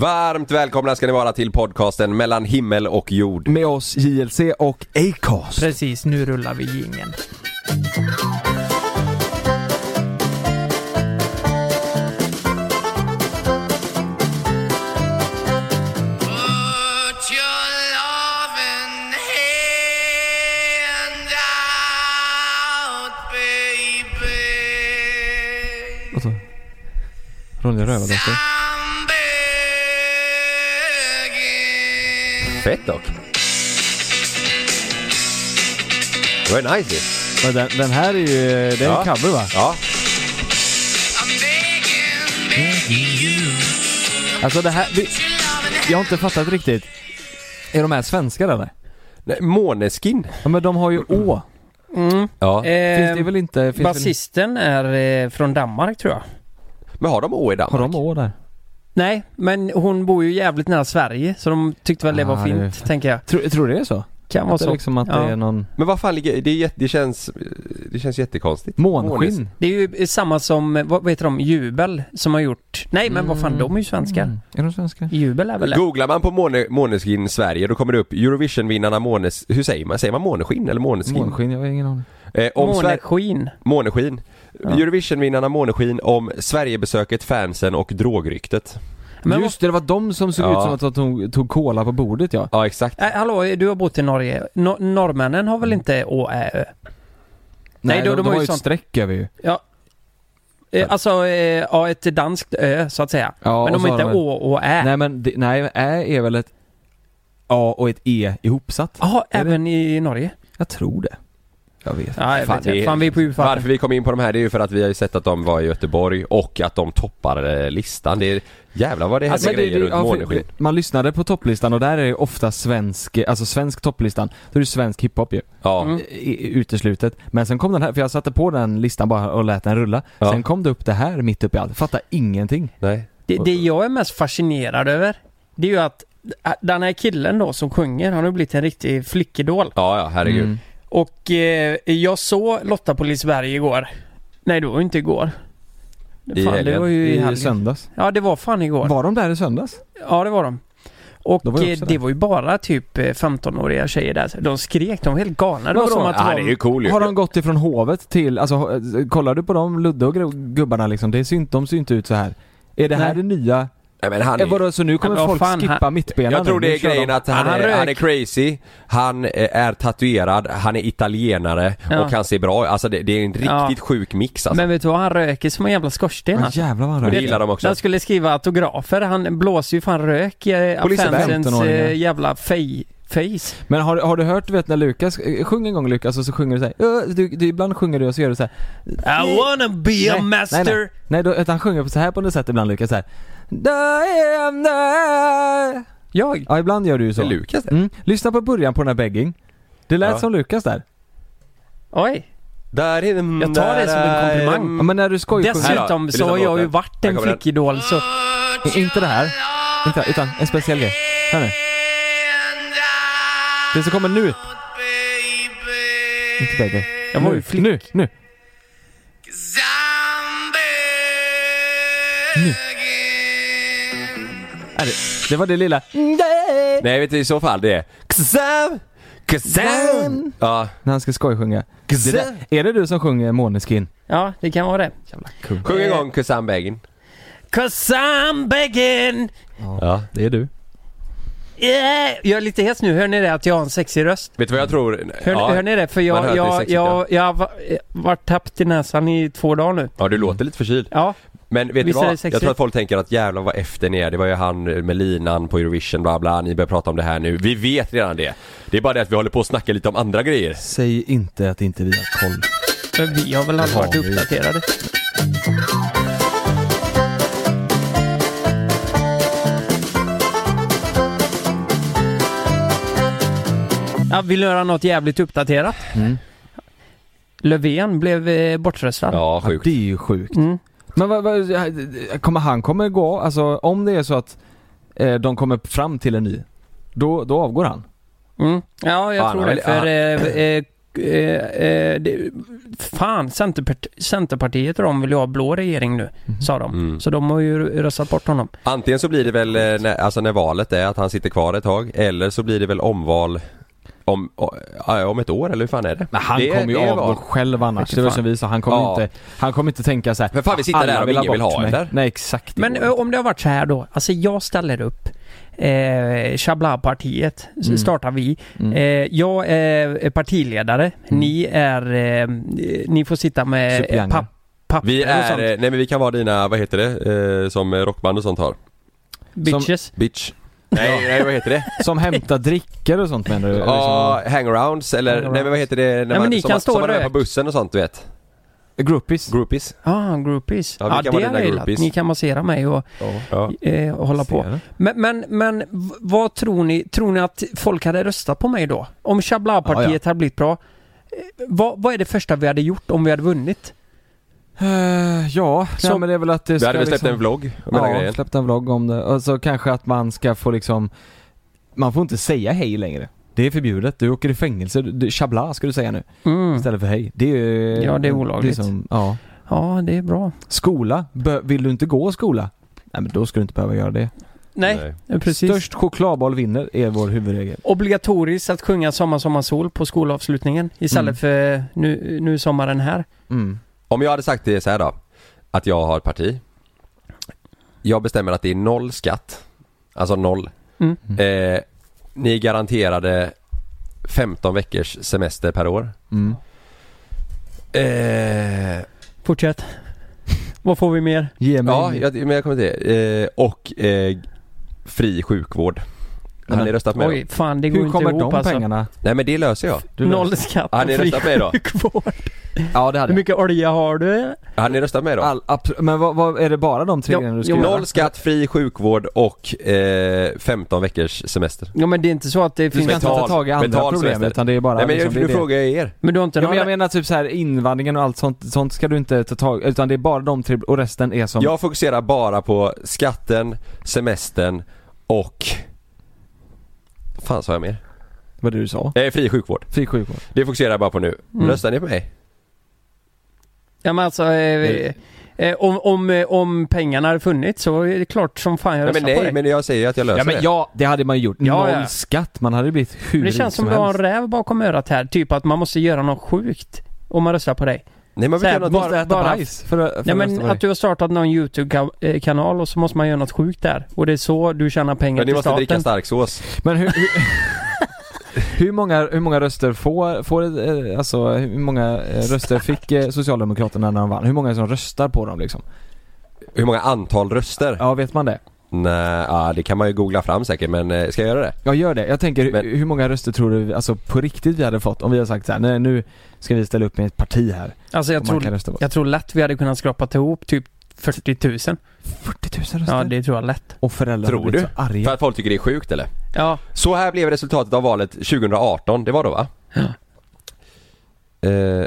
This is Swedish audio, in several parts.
Varmt välkomna ska ni vara till podcasten mellan himmel och jord. Med oss JLC och Acast. Precis, nu rullar vi jingeln. Put your Fett dock. Det var nice ju. Men Den, den här är ju, det är Ja. en cover va? Ja. Alltså det här, vi, jag har inte fattat riktigt. Är de här svenskar eller? Nej, Måneskin. Ja men de har ju Å. Mm. Ja. Finns det väl inte, basisten är eh, från Danmark tror jag. Men har de Å i Danmark? har de Å där? Nej, men hon bor ju jävligt nära Sverige så de tyckte väl det var Ah, fint, det- tänker jag. Tror, tror du det är så? Kan vara Att det, så. liksom att Ja. det är någon Men vad fan ligger, det, är, jätte- det känns, det känns jättekonstigt. månskinn? Det är ju samma som, eh, vad heter de, Jubel som har gjort, nej men vad fan, Mm. de är ju svenskar. Mm. Är de svenskar? Jubel är väl det? Googlar man på måne, Måneskin Sverige då kommer det upp Eurovision-vinnarna Månes... Hur säger man? Säger man Måneskin eller Måneskin? Månskinn, jag har ingen aning. Eh, om Sver- Måneskin. Måneskin. Ja. Eurovision-vinnarna Måneskin om Sverigebesöket, fansen och drogryktet. Men Just det, det var de som såg Ja. ut som att de tog, tog cola på bordet ja. Ja, exakt. äh, hallå, du har bott i Norge. No norrmännen har väl inte Å, Ä, Ö? Nej, då- de, de de har ju ett sånt- streck över ju. Ja. Eh, alltså, eh, ja ett danskt Ö så att säga. Ja, men de har inte de- Å och Ä. Nej men, det, nej, Ä är väl ett A och ett E ihopsatt? Det- även i Norge? Jag tror det. Jag vet. Ja, jag Fan, vet det Fan, vi är på vatten. Varför vi kom in på de här det är ju för att vi har ju sett att de var i Göteborg och att de toppar eh, listan. Det är jävlar vad det händer Alltså, det, grejer det, runt ja, för, Måneskin. man lyssnade på topplistan och där är det ofta svensk, alltså svensk topplistan. Då är det svensk hiphop ju. Ja. Mm. Uteslutet. Men sen kom den här, för jag satte på den listan bara och lät den rulla. Ja. Sen kom det upp det här mitt uppe i allt. Fattar ingenting. Nej. Det, det jag är mest fascinerad över, det är ju att äh, den här killen då som sjunger, han har blivit en riktig flickidol. Ja, ja, herregud. Mm. Och eh, jag såg Lotta på Liseberg igår. Nej, det var ju inte igår. I fan, det var ju i helgen. söndags. Ja, det var fan igår. Var de där i söndags? Ja, det var de. Och Då var jag eh, också det där. var ju bara typ eh, 15-åriga tjejer där. De skrek, de var helt galna. Det var som att Ja, det är ju cool ju. Har de gått ifrån hovet till, alltså ho- kollar du på dem, Ludde och gru- gubbarna liksom, det ser inte, de ser inte ut så här. Är det här Nej. det nya? Nej, men han Eh, är... vadå, så nu kommer Men folk fan, skippa han- mittbenen Jag tror det är grejen de- att han, Han är, han är crazy, han eh, är tatuerad, han är italienare Ja. och han ser bra Alltså det, det är en riktigt Ja. sjuk mix alltså. Men vet du vad? Han röker som en jävla skorsten. Alltså. jävlar vad han det röker. gillar de också. Han skulle skriva autografer. Han blåser ju fan rök i På Liseberg. fansens 15-åringar. eh, jävla fej, face. Men har, har du hört, du vet när Lukas, eh, sjung en gång Lukas och så sjunger du såhär, du, du, ibland sjunger du och så gör du såhär I wanna be a Nej, master. Nej nej, nej då, utan han sjunger på så här på något sätt ibland Lukas såhär Jag? Ja ibland gör du ju Det så är Lukas det. mm. Lyssna på början på den här begging Det lät Ja. som Lukas där Oj. Där är den, Jag tar det som en komplimang. Ja men när du skojsjunger, Dessutom så har jag ju varit Här en kommer den. flickidol så... I- inte det här. inte utan en speciell grej Hör nu, det som kommer nu, inte baby Jag var ju flick. Nu, nu, Nu. Det, det var det lilla Nej vet du i så fall det är Kazam! Kazam! Ja, När han ska skojsjunga det där, Är det du som sjunger Måneskin? Ja, det kan vara det. Jävla kung sjung en gång Kazam Begin. 'Cause I'm begging. Ja. Det är du Yeah. Jag är lite hes nu. Hör ni det att jag har en sexig röst? Vet du vad jag tror? Hör, ja. hör ni det? För jag, jag, sexigt, jag, jag har eh, varit tappt i näsan i två dagar nu. ja, du låter lite förkyld. Ja, Men vet du Visst vad? Jag tror att folk tänker att jävlar vad efter ni är. Det var ju han med linan på Eurovision bla bla. Ni börjar prata om det här nu. Vi vet redan det. Det är bara det att vi håller på att snacka lite om andra grejer. Säg inte att inte vi har koll för vi har väl aldrig varit vi. uppdaterade. Ja, vill du höra något jävligt uppdaterat? mm. Löfven blev eh, bortröstad. Ja, Ja, sjukt. det är ju sjukt Mm. Men vad, vad, kommer han kommer gå, alltså om det är så att eh, de kommer fram till en ny Då, då avgår han? Mm. Ja, jag Han tror det. För eh, eh, eh, eh, det, fan, Centerpart Centerpartiet och de vill ju ha blå regering nu, sa de. Mm. Så de har ju röstat bort honom. Antingen så blir det väl, eh, när, alltså när valet är att han sitter kvar ett tag eller så blir det väl omval om, om ett år eller hur fan är det? Men han det, kommer ju det avgå själv annars. Det var som vi sa, han kommer Ja. inte, han kommer inte tänka så här. Men fan, vi sitter där och vill ingen vill ha, mig. eller? Nej exakt. Men om det har varit så här då, alltså jag ställer upp. Eh, Chabla-partiet Mm. startar vi. Mm. Eh, jag är partiledare. Ni är... Eh, ni får sitta med Suppleanter. papp, papper Vi och är, sånt. eh, nej men vi kan vara dina, vad heter det, eh, som rockband och sånt har? Bitches. Bitch. Nej, nej vad heter det? Som hämtar drickor och sånt menar du? Ja, hangarounds eller, Hangarounds. nej men vad heter det när men man, ni som, kan man- stå som man är på bussen och sånt du vet? groupies? Groupies? Ah, groupies. Ja, kan det dina jag gillat. Ni kan massera mig och, Ja. eh, och hålla på. Men, men, men vad tror ni? Tror ni att folk hade röstat på mig då? Om Chabla-partiet Ja, ja. hade blivit bra? Eh, Vad, vad är det första vi hade gjort om vi hade vunnit? Eh, ja, Så- nej, men det är väl att det Vi ska hade väl släppt liksom, en vlogg om hela Ja, grejen? släppt en vlogg om det. Och så kanske att man ska få liksom Man får inte säga hej längre. Det är förbjudet. Du åker i fängelse. Du, chabla ska du säga nu. Mm. Istället för hej. Det är ju... Ja, det är olagligt. Liksom, ja. Ja, det är bra. Skola. Bö- vill du inte gå skola? Nej men då ska du inte behöva göra det. Nej, eh, precis. Störst chokladboll vinner är vår huvudregel. Obligatoriskt att sjunga Sommar, sommar, sol på skolavslutningen istället för nu, nu sommaren här. Mm. Om jag hade sagt det så här då, att jag har ett parti. Jag bestämmer att det är noll skatt. Alltså noll. Mm. Eh, ni garanterade 15 veckors semester per år. Mm. Eh, Fortsätt. Vad får vi mer? Ge mig... ja, jag, men jag kommer till det. Eh, och eh, fri sjukvård. Har Men- ni röstat med Oj, då? fan det går Hur inte kommer ihop de alltså. pengarna? Nej men det löser jag. Du Noll löser? skatt Har ni och fri röstat med då? sjukvård. Ja det hade Hur jag. mycket olja har du? Har ni röstat med då? All, abs- men vad, vad, är det bara de tre grejerna du ska jo, göra? Noll skatt, fri sjukvård och eh, 15 veckors semester. Ja men det är inte så att det Du finns... ska inte ta tag i andra problem semester. utan det är bara Nej men liksom, nu är det. frågar jag er. Men du har inte Ja, någon... men jag menar typ så här invandringen och allt sånt, sånt ska du inte ta tag utan det är bara de tre och resten är som Jag fokuserar bara på skatten, semestern och... fan sa jag mer? vad det du sa. Eh, fri sjukvård. Fri sjukvård. Det fokuserar jag bara på nu. Mm. Röstar ni på mig? Ja men alltså... Eh, eh, om, om, eh, om pengarna hade funnits så är det klart som fan jag Nej, men röstar på nej, det. men jag säger att jag löser Ja men det. ja, det hade man ju gjort. Ja, Noll ja. skatt, man hade blivit hur Men det rik känns som som du har en helst. räv bakom örat här. Typ att man måste göra något sjukt. Om man röstar på dig. Nej man vill göra bara- något... Måste äta bara- bajs för, att- för Nej men att du har startat någon YouTube-kanal och så måste man göra något sjukt där. Och det är så du tjänar pengar Men ni till måste staten. dricka starksås. Men hur, hur, hur, många, hur många röster får, får eh, alltså hur många eh, röster fick eh, Socialdemokraterna när de vann? Hur många som röstar på dem liksom? Hur många antal röster? Ja, vet man det? Nej, ja, det kan man ju googla fram säkert men eh, ska jag göra det? Ja, gör det. Jag tänker, Men- hur många röster tror du, alltså på riktigt vi hade fått om vi hade sagt så här, nej nu ska vi ställa upp med ett parti här. Alltså jag tror, jag tror lätt vi hade kunnat skrapa ihop typ 40 000. 40 000 röster? Ja det tror jag lätt. Och föräldrar Tror du? så arga. För att folk tycker det är sjukt eller? Ja. Så här blev resultatet av valet 2018, det var då va? Ja. Eh,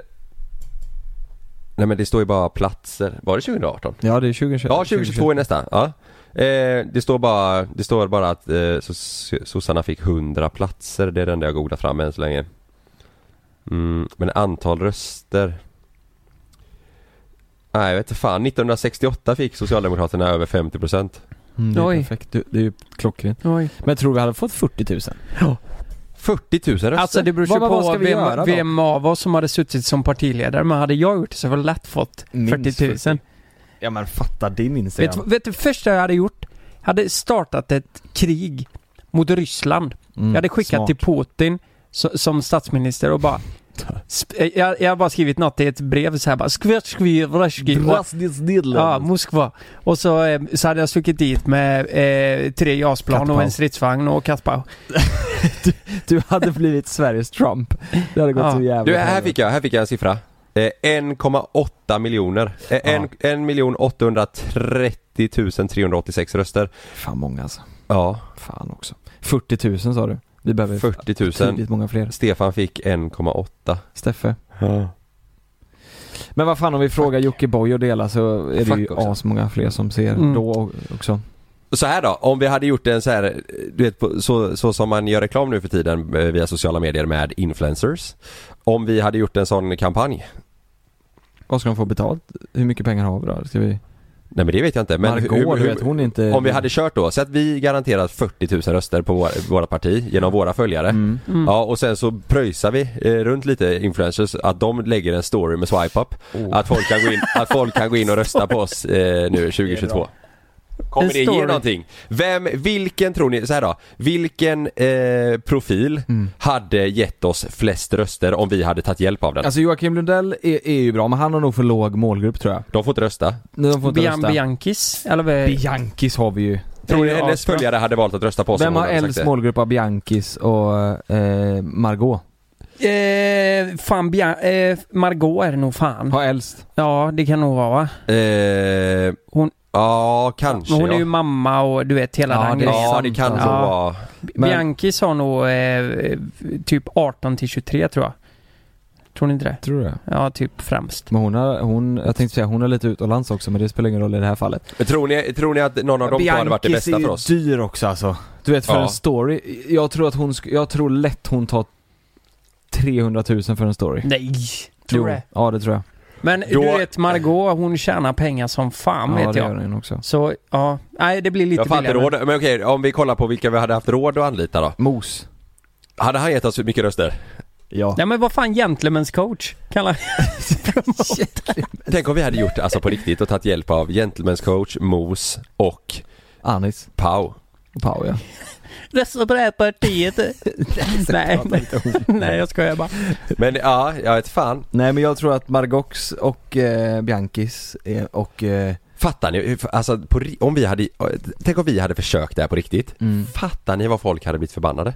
nej men det står ju bara platser, var det 2018? Ja, det är 2021. Ja 2022 är nästa, ja. Eh, det står bara, det står bara att eh, sossarna fick 100 platser, det är det enda jag googlat fram än så länge. Mm, men antal röster Nej jag vet inte fan, 1968 fick Socialdemokraterna över 50% Mm, det är Oj. perfekt. Det, det är ju klockrent. Oj. Men tror vi hade fått 40 000? 40 000 röster? Alltså det beror ju Vad- vad på ska vi vem, göra då? vem av oss som hade suttit som partiledare. Men hade jag gjort det så hade jag lätt fått Minst 40 000. 40. Ja men fatta din Vet, Instagram. vet du första jag hade gjort? Jag hade startat ett krig mot Ryssland. Mm, Jag hade skickat smart. till Putin so, som statsminister och bara... Sp- jag, jag har bara skrivit något i ett brev så här bara skvätt skviv raski Ja, Moskva. Och så, eh, så hade jag stuckit dit med eh, tre JAS-plan och en stridsvagn och kattpaus. Du hade blivit Sveriges Trump. Det hade gått Ja. så jävla Du, här fick jag, här fick jag en siffra. Eh, 1,8 miljoner. Eh, en, en miljon 830 386 röster. Fan många alltså. Ja, Fan också. 40 000 sa du. Vi behöver 40 000. betydligt många fler. Stefan fick 1,8. Steffe. Men vad fan om vi frågar Jockiboi och dela så är det Fuck ju också. asmånga fler som ser Mm. då också. Så här då, om vi hade gjort en så här, du vet så, så som man gör reklam nu för tiden eh, via sociala medier med influencers. Om vi hade gjort en sån kampanj. Vad ska de få betalt? Hur mycket pengar har vi då? Ska vi... Nej men det vet jag inte. Men Margot, hur- hur- vet hon inte... Om vi hade kört då, så att vi garanterat 40 000 röster på våra, våra parti genom våra följare. Mm. Mm. Ja och sen så pröjsar vi eh, runt lite influencers att de lägger en story med swipe up. Oh. Att folk kan gå in, att folk kan gå in och rösta på oss eh, nu 2022. Kommer det ge någonting? Vem, vilken tror ni, så här då, vilken eh, profil Mm. hade gett oss flest röster om vi hade tagit hjälp av den? Alltså Joakim Lundell är, är ju bra, men han har nog för låg målgrupp tror jag. De får inte rösta. De får inte Bian rösta. Biankis, eller vad är Biankis har vi ju. Tror ni hennes asbra. följare hade valt att rösta på oss? Vem om hon har hade sagt äldst det? målgrupp av Biankis och eh, Margot? Eh, fan Bian eh, Margot är det nog fan. Har äldst? Ja, det kan nog vara va? Eh, Hon- Ja, kanske Men hon är ja. ju mamma och du vet hela Ja, den det är grejen. Ja, det kan Ja. vara. Men- Biankis har nog eh, typ 18 till 23 tror jag. Tror ni inte det? Tror du det? Ja, typ främst. Men hon har, hon, jag tänkte säga hon har lite utomlands också men det spelar ingen roll i det här fallet. Men Tror ni, tror ni att någon av dem två hade varit det bästa för oss? är ju dyr också alltså. Du vet för Ja. en story, jag tror att hon, jag tror lätt hon tar 300 000 för en story. Nej, tror Jo, det. Ja det tror jag. Men Då- du vet Margot, hon tjänar pengar som fan ja vet det jag. gör hon också. Så ja, nej det blir lite Jag inte billigare. råd, men okej om vi kollar på vilka vi hade haft råd att anlita då. Mos. Hade han gett oss mycket röster? Ja. Ja men vad fan gentlemen's coach kallar Tänk om vi hade gjort alltså på riktigt och tagit hjälp av Gentlemen's coach, Mos och Anis. Pau. Pau ja. Rösta på det här partiet. nej, nej, nej jag skojar bara. Men ja, jag vet fan. Nej men jag tror att Margox och eh, Biankis är, och eh, Fattar ni? Alltså på, om vi hade, tänk om vi hade försökt det här på riktigt. mm, Fattar ni vad folk hade blivit förbannade?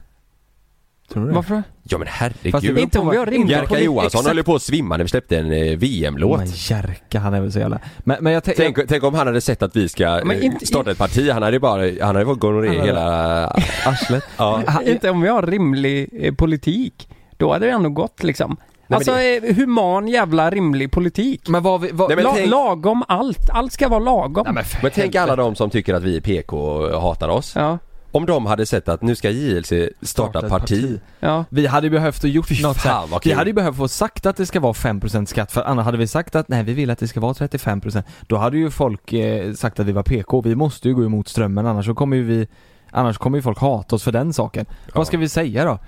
Tror du det? Varför? Ja men Fast det herregud. beror Inte om vi har rimlig Jerka. Johansson Exakt. höll ju på att svimma när vi släppte en eh, VM-låt. Men Jerka han är väl så jävla... Men, men jag tänker... Tänk, tänk om han hade sett att vi ska Men eh, inte- starta ett parti, han hade ju bara, han hade ju fått gonorré Han hade- hela... Arslet. Ja. Inte om vi har rimlig eh, politik. Då hade det ändå gått liksom. men alltså eh, human jävla rimlig politik. Men vad vi... Vad, Nej, men La- tänk- Lagom allt. Allt ska vara lagom. Nej, men, för Men tänk alla de som tycker att vi är PK och hatar oss. Ja, Om de hade sett att nu ska JLC starta ett parti. ja. Vi hade ju behövt att gjort Fy något här- fan, Vi hade ju behövt få sagt att det ska vara 5% skatt för annars hade vi sagt att nej vi vill att det ska vara 35% Då hade ju folk eh, sagt att vi var PK, vi måste ju gå emot strömmen annars så kommer ju vi Annars kommer ju folk hata oss för den saken. Vad ska vi säga då?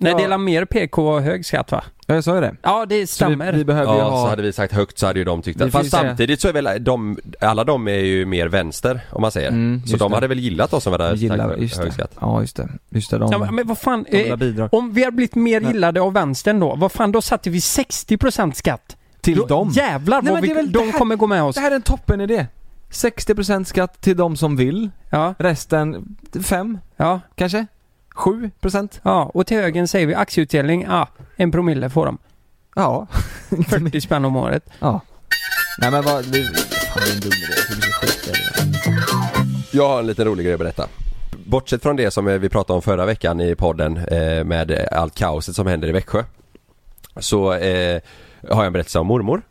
Nej, Ja. dela mer PK och hög skatt va? Ja jag sa ju det. Ja, det vi, stämmer. vi behöver ju Ja, ha... så hade vi sagt högt så hade ju de tyckt Vi att, får Fast säga- samtidigt så är väl de, alla de är ju mer vänster om man säger. Mm, så de det. hade väl gillat oss om vi hade Vi gillar, sagt just hög det. skatt. Ja just det. Just det, de, Ja, men- vad fan. Eh, om vi har blivit mer gillade av vänstern då, vad fan då satte vi 60% skatt? Till då, dem? Jävlar Nej, vad men det vi, är väl de det här- kommer gå med oss. Det här är en toppen idé. 60% skatt till de som vill. Ja, Resten 5 ja, kanske? 7%? ja. Och till högen säger vi aktieutdelning, ja, en promille får de. Ja. 40 spänn om året. Ja. Nej men vad, det, fan det är en dum idé. Jag har en liten rolig grej att berätta. Bortsett från det som vi pratade om förra veckan i podden eh, med allt kaoset som händer i Växjö. Så eh, har jag en berättelse om mormor.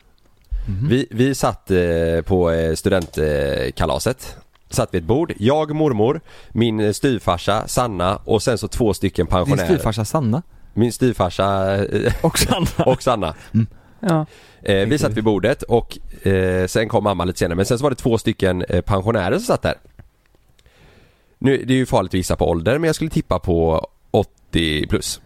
Mhm. Vi, vi satt eh, på eh, studentkalaset. Satt vid ett bord. Jag, mormor, min eh, styvfarsa Sanna och sen så två stycken Din pensionärer. styvfarsa Sanna. Min styvfarsa eh, Och Sanna. och Sanna. Ja. Eh, vi satt vid bordet och eh, sen kom mamma lite senare men sen så var det två stycken eh, pensionärer som satt där. Nu, det är ju farligt att gissa på ålder men jag skulle tippa på 80 plus.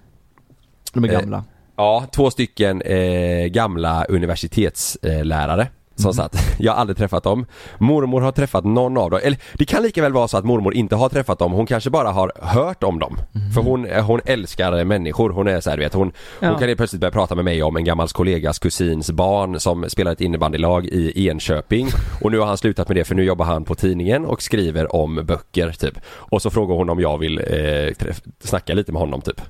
De är Eh, gamla. Ja, två stycken eh, gamla universitetslärare som satt. Jag har aldrig träffat dem. Mormor har träffat någon av dem. Eller det kan lika väl vara så att mormor inte har träffat dem. Hon kanske bara har hört om dem. För hon, eh, hon älskar människor. Hon är så här, du vet, hon, Ja. hon kan helt plötsligt börja prata med mig om en gammal kollegas kusins barn som spelar ett innebandylag i Enköping. Och nu har han slutat med det för nu jobbar han på tidningen och skriver om böcker typ. Och så frågar hon om jag vill eh, snacka lite med honom typ.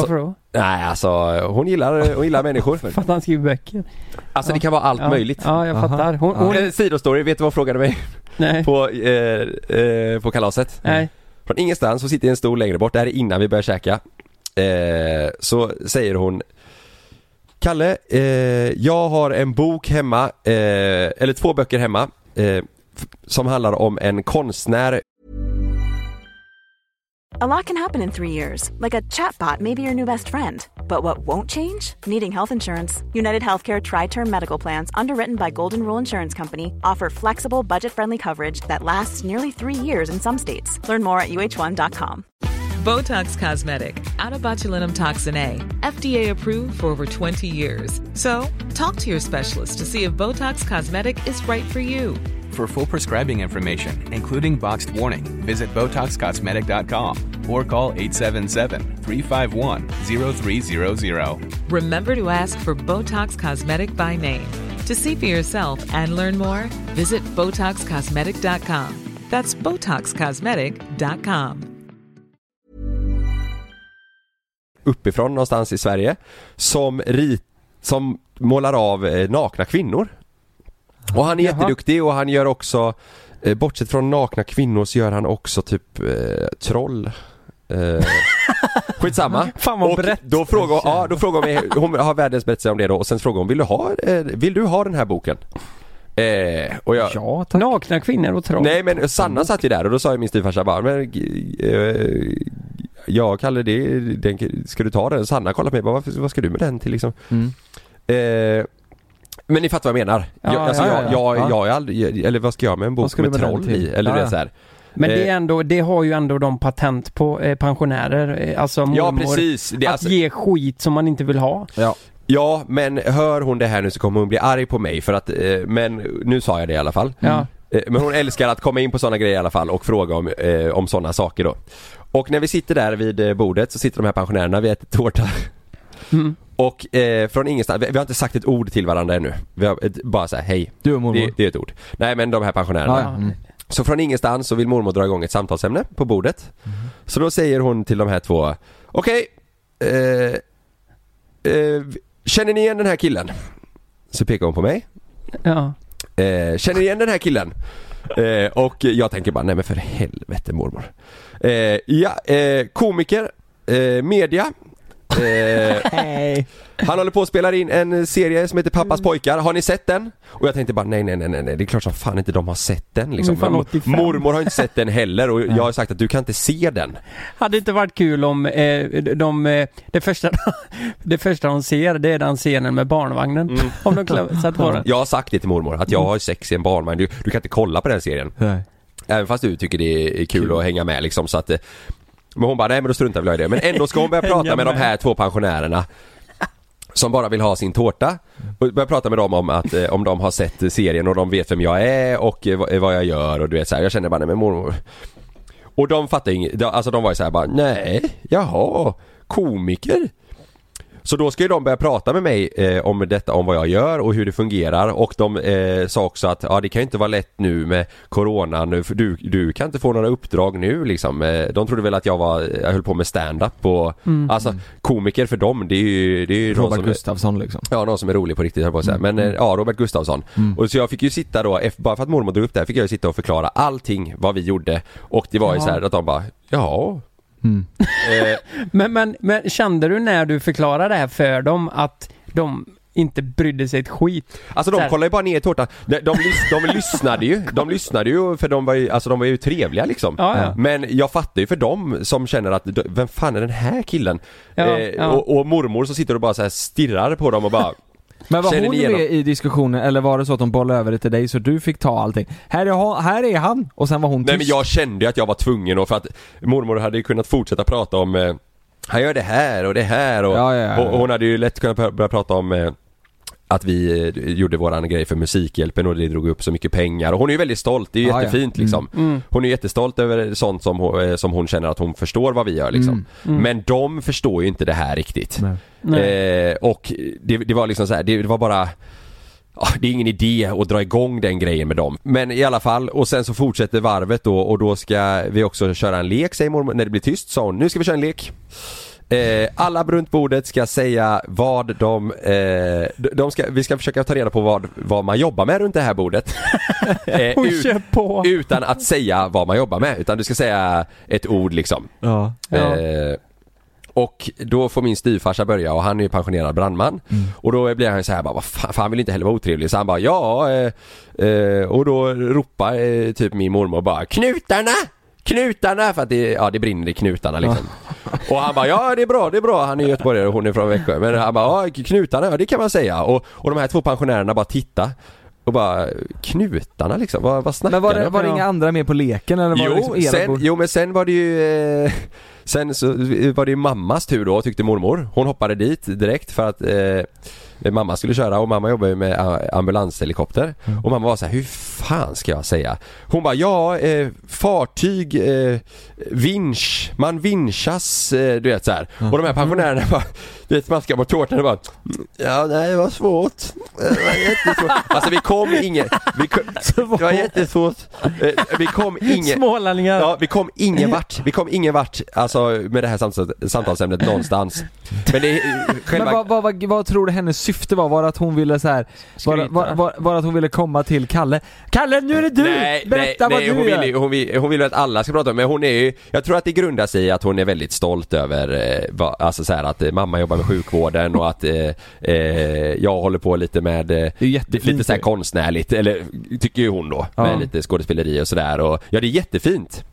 Varför då? Nej alltså hon gillar, hon gillar människor. För att han skriver böcker. Alltså det kan vara allt ja. möjligt. Ja, jag fattar. Hon, Ja. hon, En sidostory, vet du vad hon frågade mig nej. på, eh, eh, på kalaset? Nej. Från ingenstans, hon sitter i en stol längre bort, det här är innan vi börjar käka. Eh, så säger hon Kalle, eh, jag har en bok hemma, eh, eller två böcker hemma. Eh, som handlar om en konstnär A lot can happen in three years, like a chatbot may be your new best friend. But what won't change? Needing health insurance. United Healthcare Tri Term Medical Plans, underwritten by Golden Rule Insurance Company, offer flexible, budget friendly coverage that lasts nearly three years in some states. Learn more at uh1.com. Botox Cosmetic, out of botulinum toxin A, FDA approved for over 20 years. So, talk to your specialist to see if Botox Cosmetic is right for you. For full prescribing information, including boxed warning, visit BotoxCosmetic.com or call 877-351-0300. Remember to ask for Botox Cosmetic by name. To see for yourself and learn more, visit BotoxCosmetic.com. That's BotoxCosmetic.com. uppifrån någonstans i Sverige som, rit, som målar av eh, nakna kvinnor. Och han är Jaha. jätteduktig och han gör också, eh, bortsett från nakna kvinnor så gör han också typ eh, troll. Eh, skitsamma. Fan vad och brett. då frågar ja, då frågar hon mig, hon har världens berättelse om det då och sen frågar hon, vill du ha, eh, vill du ha den här boken? Eh, och jag, Ja tack. Nakna kvinnor och troll. Nej men Sanna satt ju där och då sa ju min styvfarsa bara men eh, Ja Kalle det, den, ska du ta den? Sanna kollade på mig bara vad, vad ska du med den till liksom? Mm. Eh, men ni fattar vad jag menar? Ja, jag, alltså, ja, jag, ja, jag, ja. jag är aldrig, eller vad ska jag med en bok med, med troll i? Eller ja. vet så här. Men det, är Eh. ändå, det har ju ändå de patent på eh, pensionärer, eh, alltså mormor. Ja precis, det, är Att alltså, ge skit som man inte vill ha. Ja. ja men hör hon det här nu så kommer hon bli arg på mig för att, eh, men nu sa jag det i alla fall. Ja. Eh, Men hon älskar att komma in på sådana grejer i alla fall och fråga om, eh, om sådana saker då. Och när vi sitter där vid eh, bordet så sitter de här pensionärerna, vi äter tårta. Mm. Och eh, från ingenstans, vi, vi har inte sagt ett ord till varandra ännu. Vi har ett, bara såhär, hej. Du och mormor. Det, det är ett ord. Nej men de här pensionärerna. Ja, ja. Mm. Så från ingenstans så vill mormor dra igång ett samtalsämne på bordet. Så då säger hon till de här två, okej, eh, eh, känner ni igen den här killen? Så pekar hon på mig. Ja. Eh, känner ni igen den här killen? Eh, och jag tänker bara, nej men för helvete mormor. Eh, ja, eh, komiker, eh, media. Eh, han håller på att spela in en serie som heter Pappas pojkar, har ni sett den? Och jag tänkte bara nej nej nej nej, det är klart som fan inte de har sett den liksom. Men fan, 85. Mormor har inte sett den heller och jag har sagt att du kan inte se den. Hade inte varit kul om eh, de, eh, det, första, det första de ser, det är den scenen med barnvagnen. Mm. Om de satt på den. Jag har sagt det till mormor, att jag har sex i en barnvagn, du, du kan inte kolla på den serien. Nej. Även fast du tycker det är kul, att hänga med liksom så att eh, Men hon bara, nej men då struntar jag i det. Men ändå ska hon börja prata med de här två pensionärerna Som bara vill ha sin tårta och börja prata med dem om att, eh, om de har sett serien och de vet vem jag är och eh, vad- vad jag gör och du vet så här. jag känner bara, nej men mormor Och de fattar inget, de- alltså de var ju så här bara, nej, jaha, komiker så då ska ju de börja prata med mig eh, om detta, om vad jag gör och hur det fungerar och de eh, sa också att ja det kan ju inte vara lätt nu med Corona nu för du, du kan inte få några uppdrag nu liksom. Eh, de trodde väl att jag var, jag höll på med stand-up och alltså komiker för dem det är ju, det är ju Robert som, Gustafsson liksom. Ja, någon som är rolig på riktigt höll på att säga. Men eh, ja, Robert Gustafsson. Och så jag fick ju sitta då, bara för att mormor drog upp det här, fick jag ju sitta och förklara allting vad vi gjorde. Och det var ju så här att de bara, ja. Mm. Eh, Men, men, men kände du när du förklarade det här för dem att de inte brydde sig ett skit? Alltså Så de kollade ju bara ner i tårtan. De, de, lys- de lyssnade ju, de lyssnade ju för de var ju, alltså de var ju trevliga liksom. Ja, ja. Men jag fattar ju för dem som känner att, vem fan är den här killen? Ja, eh, ja. Och, och mormor som sitter och bara så här stirrar på dem och bara Men var hon igenom? med i diskussionen eller var det så att de bollade över det till dig så du fick ta allting? Här är, han- här är han! Och sen var hon tyst. Nej men jag kände ju att jag var tvungen och för att mormor hade ju kunnat fortsätta prata om eh, Han gör det här och det här och, Ja, ja, ja, och hon hade ju lätt kunnat bör- börja prata om eh, att vi eh, gjorde våran grej för Musikhjälpen och det drog upp så mycket pengar och hon är ju väldigt stolt, det är ju Ja, ja. jättefint liksom. Mm. Hon är jättestolt över sånt som hon, eh, som hon känner att hon förstår vad vi gör liksom. Mm. Men de förstår ju inte det här riktigt. Nej. Nej. Eh, och det, det var liksom så här, det, det var bara Ja, det är ingen idé att dra igång den grejen med dem. Men i alla fall, och sen så fortsätter varvet då och då ska vi också köra en lek säger mormor. När det blir tyst sa hon, nu ska vi köra en lek. Eh, alla runt bordet ska säga vad de, eh, de ska, vi ska försöka ta reda på vad, vad man jobbar med runt det här bordet. Eh, ut- utan att säga vad man jobbar med, utan du ska säga ett ord liksom. Ja. Ja. Eh, Och då får min styvfarsa börja och han är ju pensionerad brandman. Och då blir han så här bara, vad fan, fan han vill inte heller vara otrevlig. Så han bara, ja, eh, eh, och då ropar eh, typ min mormor bara, knutarna! Knutarna! För att det, ja, det brinner i knutarna liksom. Och han bara, ja det är bra, det är bra. Han är göteborgare och hon är från Växjö. Men han bara, ja knutarna, ja det kan man säga. Och, och de här två pensionärerna bara titta och bara, knutarna liksom, vad, vad snackar Men var det, de? var det inga andra med på leken eller var det Jo, liksom era sen, bord? jo men sen var det ju eh, Sen så var det ju mammas tur då tyckte mormor Hon hoppade dit direkt för att eh, Mamma skulle köra och mamma jobbar ju med a- ambulanshelikopter Mm. Och mamma var så här, hur fan ska jag säga? Hon bara, ja eh, fartyg, eh, vinsch, man vinschas, eh, du vet så här. Och de här pensionärerna bara, du vet smaskar på tårtan och bara Ja nej det var svårt Det var jättesvårt Alltså vi kom ingen, vi kom, det var jättesvårt Eh, Vi kom ingen Smålänningar. Ja, vi kom ingen vart. Vi kom ingen vart, alltså med det här samtals samtalsämnet någonstans. Men det själva... Men vad, vad, vad, vad tror du hennes syfte var? Var det att hon ville så här, var, var, var, var det att hon ville komma till Kalle? Kalle nu är det du! Nej, Berätta nej, vad nej, du hon gör! vill, hon, vill, hon vill att alla ska prata om men hon är ju, jag tror att det grundar sig i att hon är väldigt stolt över, eh, alltså så här att eh, mamma jobbar med sjukvården och att eh, eh, jag håller på lite med eh, lite så här konstnärligt, eller tycker ju hon då, Ja. med lite skådespeleri och sådär och ja det är jättefint.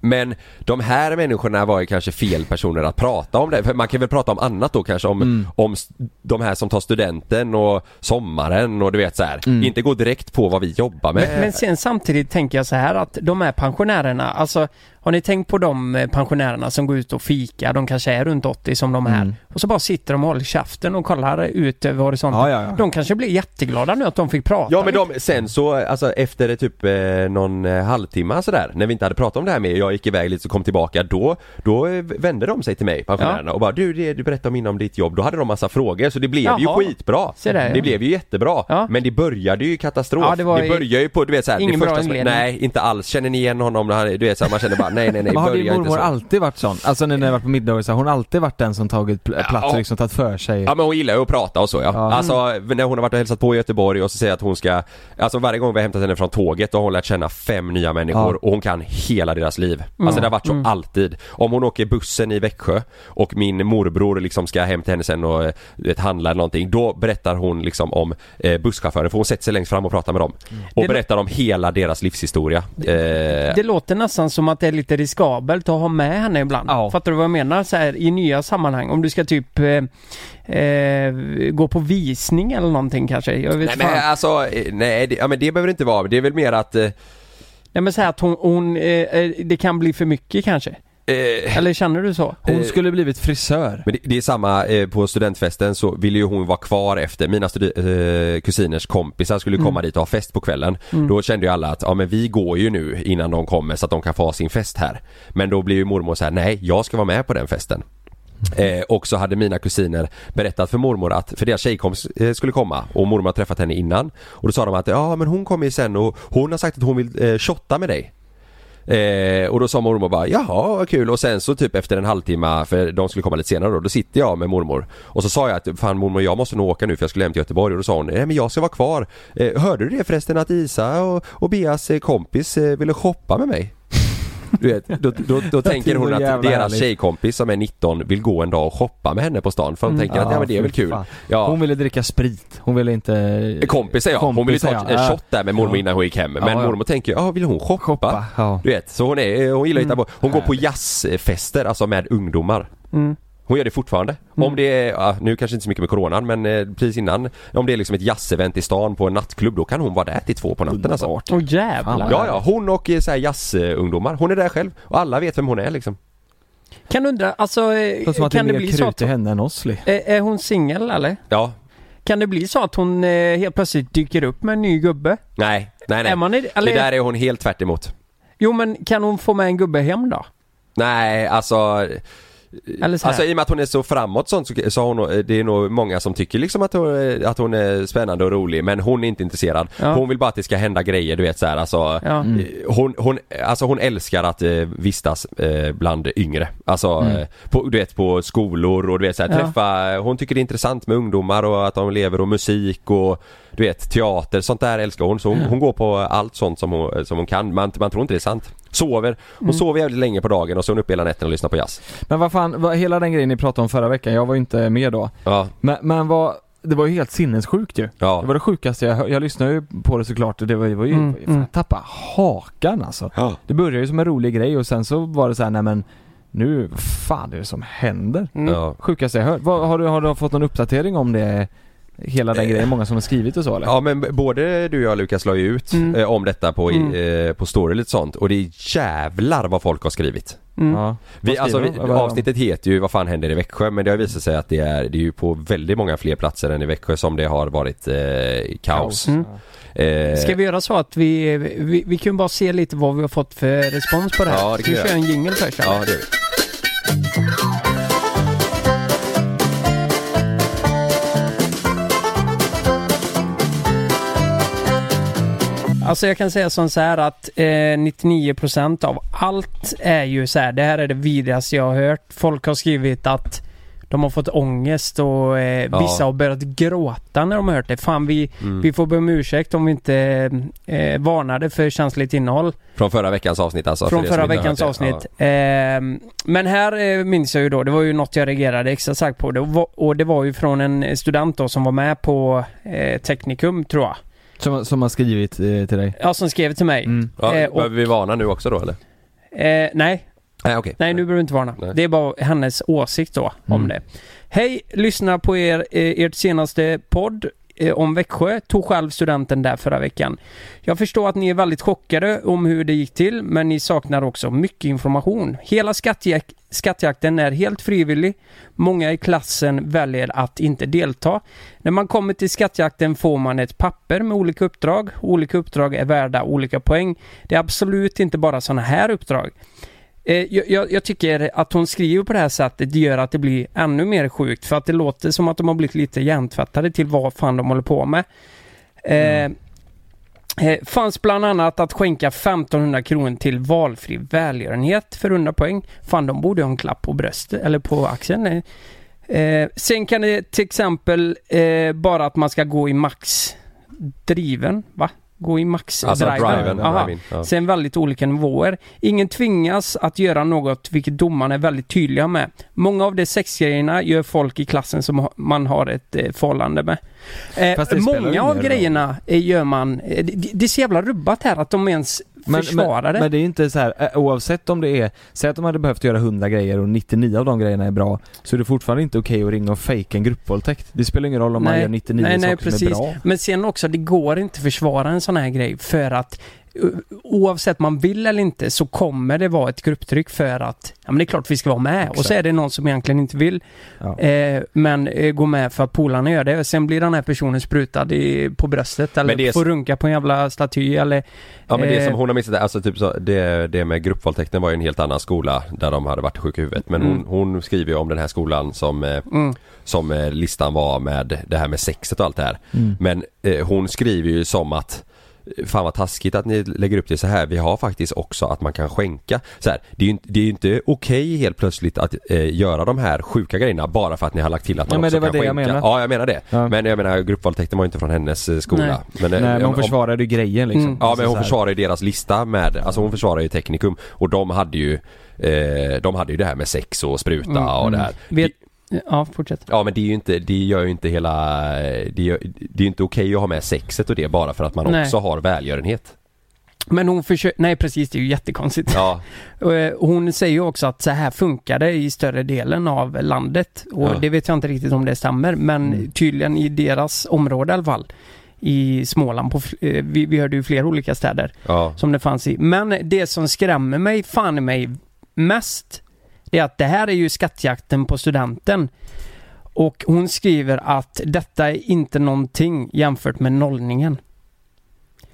Men de här människorna var ju kanske fel personer att prata om det. För man kan väl prata om annat då kanske om, Mm. om de här som tar studenten och sommaren och du vet så här. Mm. Inte gå direkt på vad vi jobbar med. Men, men sen samtidigt tänker jag så här att de här pensionärerna, alltså har ni tänkt på de eh, pensionärerna som går ut och fikar, de kanske är runt 80 som de är, Mm. och så bara sitter de och håller käften och kollar ut över horisonten. Ja, ja, ja. De kanske blir jätteglada nu att de fick prata. Ja men de, sen så, alltså efter typ eh, någon eh, halvtimme sådär, när vi inte hade pratat om det här med jag gick iväg lite och kom tillbaka, då, då eh, vände de sig till mig, pensionärerna, och bara du, det, du berättade om inom ditt jobb, då hade de massa frågor så det blev ju Jaha. skitbra. Se där, ja. Det blev ju jättebra, Ja. men det började ju katastrof. Ja, det ju- började ju på, du vet såhär, ingen det bra första som, inledning. Nej, inte alls. Känner ni igen honom? Du vet såhär, man känner bara nej nej nej, Men har din mormor alltid varit sån? Alltså när ni har varit på middagar så har hon alltid varit den som tagit pl- plats Ja. och liksom tagit för sig? Ja men hon gillar ju att prata och så ja. Ja. Alltså när hon har varit och hälsat på i Göteborg och så säger att hon ska Alltså varje gång vi har hämtat henne från tåget då har hon lärt känna fem nya människor Ja. och hon kan hela deras liv. Alltså det har varit så alltid. Om hon åker bussen i Växjö och min morbror liksom ska hem till henne sen och vet, handla eller någonting. Då berättar hon liksom om eh, busschauffören för hon sätter sig längst fram och pratar med dem. Och Det- berättar om hela deras livshistoria. Eh, Det låter nästan som att det är lite riskabelt att ha med henne ibland. Ja. Fattar du vad jag menar? Så här, I nya sammanhang. Om du ska typ eh, eh, gå på visning eller någonting kanske. Jag vet Nej fan. men alltså, eh, nej det, ja, men det behöver det inte vara. Det är väl mer att eh, Nej men så här att hon, hon eh, eh, det kan bli för mycket kanske. Eh, Eller känner du så? Hon Eh, skulle blivit frisör. Men det, det är samma, eh, på studentfesten så ville ju hon vara kvar efter, mina studi- eh, kusiners kompisar skulle komma dit och ha fest på kvällen. Då kände ju alla att, ja men vi går ju nu innan de kommer så att de kan få ha sin fest här. Men då blir ju mormor så här: nej jag ska vara med på den festen. Eh, och så hade mina kusiner berättat för mormor att, för deras tjejkompis eh, skulle komma och mormor har träffat henne innan. Och då sa de att ja men hon kommer ju sen och hon har sagt att hon vill eh, shotta med dig. Eh, och då sa mormor bara jaha vad kul. Och sen så typ efter en halvtimme för de skulle komma lite senare då, då sitter jag med mormor. Och så sa jag att fan mormor jag måste nog åka nu för jag skulle hem till Göteborg. Och då sa hon nej men jag ska vara kvar. Eh, Hörde du det förresten att Isa och, och Beas eh, kompis eh, ville shoppa med mig? Du vet, då, då, då tänker hon att deras härligt. tjejkompis som är 19 vill gå en dag och shoppa med henne på stan för de tänker att ja men det är väl kul. Ja, Hon ville dricka sprit. Hon ville inte... Kompisar ja, hon ville ta en ja. shot där med mormor Ja. innan hon gick hem Men Ja, ja. mormor tänker, ja vill hon shoppa? Shoppa, ja. Du vet, så hon är, hon gillar att hitta på, hon går på jazzfester, alltså med ungdomar Mm. Hon gör det fortfarande. Om det är, ja, nu kanske inte så mycket med coronan men eh, precis innan Om det är liksom ett jazzevent i stan på en nattklubb då kan hon vara där till två på natten alltså. Åh Fan, jävlar. Ja ja, hon och eh, så här jazzungdomar. Hon är där själv och alla vet vem hon är liksom. Kan du undra, alltså eh, som att det är kan det mer bli så att henne än oss Li. är, är hon singel eller? Ja. Kan det bli så att hon eh, helt plötsligt dyker upp med en ny gubbe? Nej, nej nej. Är man i, eller, Det där är hon helt tvärt emot. Jo men kan hon få med en gubbe hem då? Nej, alltså. Alltså i och med att hon är så framåt sånt så, så hon, det är nog många som tycker liksom att hon, att hon är spännande och rolig men hon är inte intresserad. Ja. Hon vill bara att det ska hända grejer du vet så här, alltså Ja. Mm. eh, hon, hon, alltså hon älskar att eh, vistas eh, bland yngre. Alltså Mm. eh, på, du vet på skolor och du vet så här, Ja. träffa, hon tycker det är intressant med ungdomar och att de lever och musik och du vet teater, sånt där älskar hon. Så hon, hon går på allt sånt som hon, som hon kan. Man, man tror inte det är sant. Sover. Hon sover jävligt länge på dagen och så är hon uppe hela nätten och lyssnar på jazz. Men vad fan, vad, hela den grejen ni pratade om förra veckan, jag var ju inte med då. Ja, Men, men vad, det var ju helt sinnessjukt ju. ja. Det var det sjukaste jag. Jag lyssnade ju på det såklart och det var, det var ju, Mm, fan, mm. jag tappade hakan alltså. Ja. Det började ju som en rolig grej och sen så var det så här, nej men nu, vad fan är det som händer? Mm. ja. Sjukaste jag hört. Har, du, har du fått någon uppdatering om det? Hela den Eh. grejen, många som har skrivit och så eller? Ja men både du och jag Lukas la ju ut Mm. eh, om detta på, Mm. eh, på story och lite sånt och det är jävlar vad folk har skrivit. Mm. Ja. Vi, alltså, vi, avsnittet heter ju Vad fan händer i Växjö men det har visat sig att det är, det är ju på väldigt många fler platser än i Växjö som det har varit eh, kaos. Mm. Eh, Ska vi göra så att vi, vi, vi kan bara se lite vad vi har fått för respons på det här? Ja, det kan vi köra en jingle först eller? Ja det gör vi. Alltså jag kan säga som så här att eh, 99% av allt är ju så här. det här är det vidrigaste jag har hört. Folk har skrivit att de har fått ångest och eh, Ja. vissa har börjat gråta när de har hört det. Fan vi, Mm. vi får be om ursäkt om vi inte eh, varnade för känsligt innehåll. Från förra veckans avsnitt alltså? Från förra veckans avsnitt. Ehm, men här eh, minns jag ju då, det var ju något jag reagerade extra starkt på. Det var, och det var ju från en student då som var med på eh, Teknikum tror jag. Som, som har skrivit eh, till dig? Ja, som skrev till mig. Mm. Ja, Eh, och- behöver vi varna nu också då eller? Eh, nej, Nej okej. nej nu behöver du inte varna. Nej. Det är bara hennes åsikt då om Mm. det. Hej, lyssna på er, eh, ert senaste podd Eh, om Växjö. Tog själv studenten där förra veckan. Jag förstår att ni är väldigt chockade om hur det gick till, men ni saknar också mycket information. Hela skattjak- skattjakten är helt frivillig. Många i klassen väljer att inte delta. När man kommer till skattjakten får man ett papper med olika uppdrag. Olika uppdrag är värda olika poäng. Det är absolut inte bara sådana här uppdrag. Eh, jag, jag, jag tycker att hon skriver på det här sättet det gör att det blir ännu mer sjukt för att det låter som att de har blivit lite hjärntvättade till vad fan de håller på med. Eh, eh, fanns bland annat att skänka 1500 kronor till valfri välgörenhet för 100 poäng. Fan, de borde ha en klapp på bröstet eller på axeln. Eh, sen kan det till exempel eh, bara att man ska gå i max driven, va? Gå i max Alltså driven. ja. Sen väldigt olika nivåer. Ingen tvingas att göra något vilket domarna är väldigt tydliga med. Många av de sexgrejerna gör folk i klassen som man har ett eh, förhållande med. Eh, många av grejerna eh, gör man... Eh, det, det är så jävla rubbat här att de ens Men, försvarar men, det. men det är inte så här, oavsett om det är, säg att de hade behövt göra 100 grejer och 99 av de grejerna är bra, så är det fortfarande inte okej att ringa och fejka en gruppvåldtäkt. Det spelar ingen roll om man Nej, gör 99 nej, nej, saker som är bra. Men sen också, det går inte att försvara en sån här grej för att oavsett man vill eller inte så kommer det vara ett grupptryck för att ja men det är klart vi ska vara med och så Exakt. är det någon som egentligen inte vill Ja. eh, men eh, gå med för att polarna gör det. Sen blir den här personen sprutad i, på bröstet eller är får runka på en jävla staty eller Ja men det Eh. som hon har missat, alltså typ så, det, det med gruppvåldtäkten var ju en helt annan skola där de hade varit sjuka i huvudet. Men Mm. hon, hon skriver ju om den här skolan som, eh, mm, som eh, listan var med det här med sexet och allt det här. Mm. Men eh, hon skriver ju som att Fan vad taskigt att ni lägger upp det så här. Vi har faktiskt också att man kan skänka. Så här, det är ju inte, det är ju inte okej helt plötsligt att eh, göra de här sjuka grejerna bara för att ni har lagt till att Ja, man men också det var kan det jag skänka. menade. Ja jag menar det. Ja. Men jag menar gruppvåldtäkten var ju inte från hennes eh, skola. Nej. Men, eh, Nej men hon om- försvarade ju grejen liksom. Mm. Ja men hon försvarar ju deras lista med, alltså hon försvarar ju Teknikum och de hade ju eh, De hade ju det här med sex och spruta Mm, och det här. vet, ja fortsätt. Ja men det är ju inte, det gör ju inte hela, det, gör, det är ju inte okej att ha med sexet och det bara för att man Nej. också har välgörenhet. Men hon försöker, nej precis det är ju jättekonstigt. Ja, eh, Hon säger ju också att så här funkar det i större delen av landet. Och Ja. det vet jag inte riktigt om det stämmer, men Mm. tydligen i deras område i alla fall. I Småland, på, eh, vi, vi hörde ju flera olika städer ja. som det fanns i. Men det som skrämmer mig, fan i mig, mest, det är att det här är ju skattjakten på studenten. Och hon skriver att detta är inte någonting jämfört med nollningen.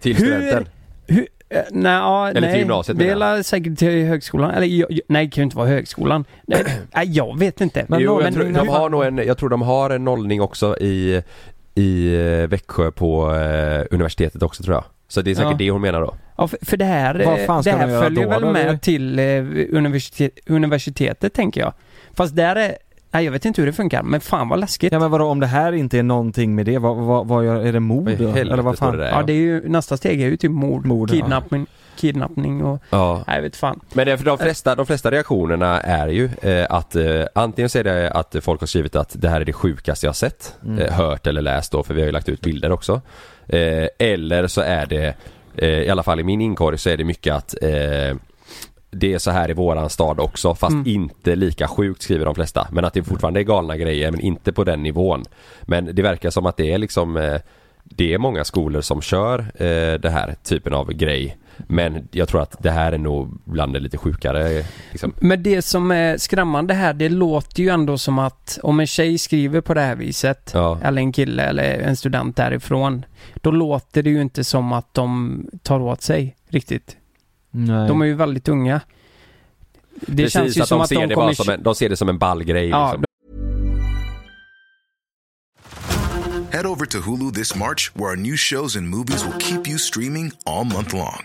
Till Hur- studenten. Hur, eh, nej, ja, Eller till nej. gymnasiet, Det är säkert till högskolan. Eller jag, nej, det kan ju inte vara högskolan. Nej, jag vet inte. Men jo, jag, tror, de har nog en, jag tror de har en nollning också i, i eh, Växjö på eh, universitetet också tror jag. Så det är säkert Ja. det hon menar då. Ja, för, för det här, Vad eh, det här följer då väl då? med Det- till eh, universitet, universitetet tänker jag. Fast där är, Nej jag vet inte hur det funkar, men fan vad läskigt. Ja men vadå om det här inte är någonting med det, vad, vad, vad gör, är det mord då? Eller vad fan? det där? Ja det är ju, nästa steg är ju typ mord, Mord, ja. kidnappning, kidnappning och, Ja. nej jag vet fan. Men det, för de, flesta, de flesta reaktionerna är ju eh, att eh, antingen så är det att folk har skrivit att det här är det sjukaste jag har sett, Mm. eh, hört eller läst då för vi har ju lagt ut bilder också. Eh, eller så är det, i alla fall i min inkorg så är det mycket att eh, det är så här i våran stad också fast Mm. inte lika sjukt skriver de flesta. Men att det fortfarande är galna grejer men inte på den nivån. Men det verkar som att det är liksom eh, det är många skolor som kör eh, det här typen av grej. Men jag tror att det här är nog bland det lite sjukare liksom. Men det som är skrämmande här, det låter ju ändå som att om en tjej skriver på det här viset, Ja. eller en kille eller en student därifrån, då låter det ju inte som att de tar åt sig riktigt. Nej. De är ju väldigt unga. Det Precis, känns ju att som de att ser de det kommer... som en, de ser det som en ball grej Ja, liksom. Head over to Hulu this March, where our new shows and movies will keep you streaming all month long.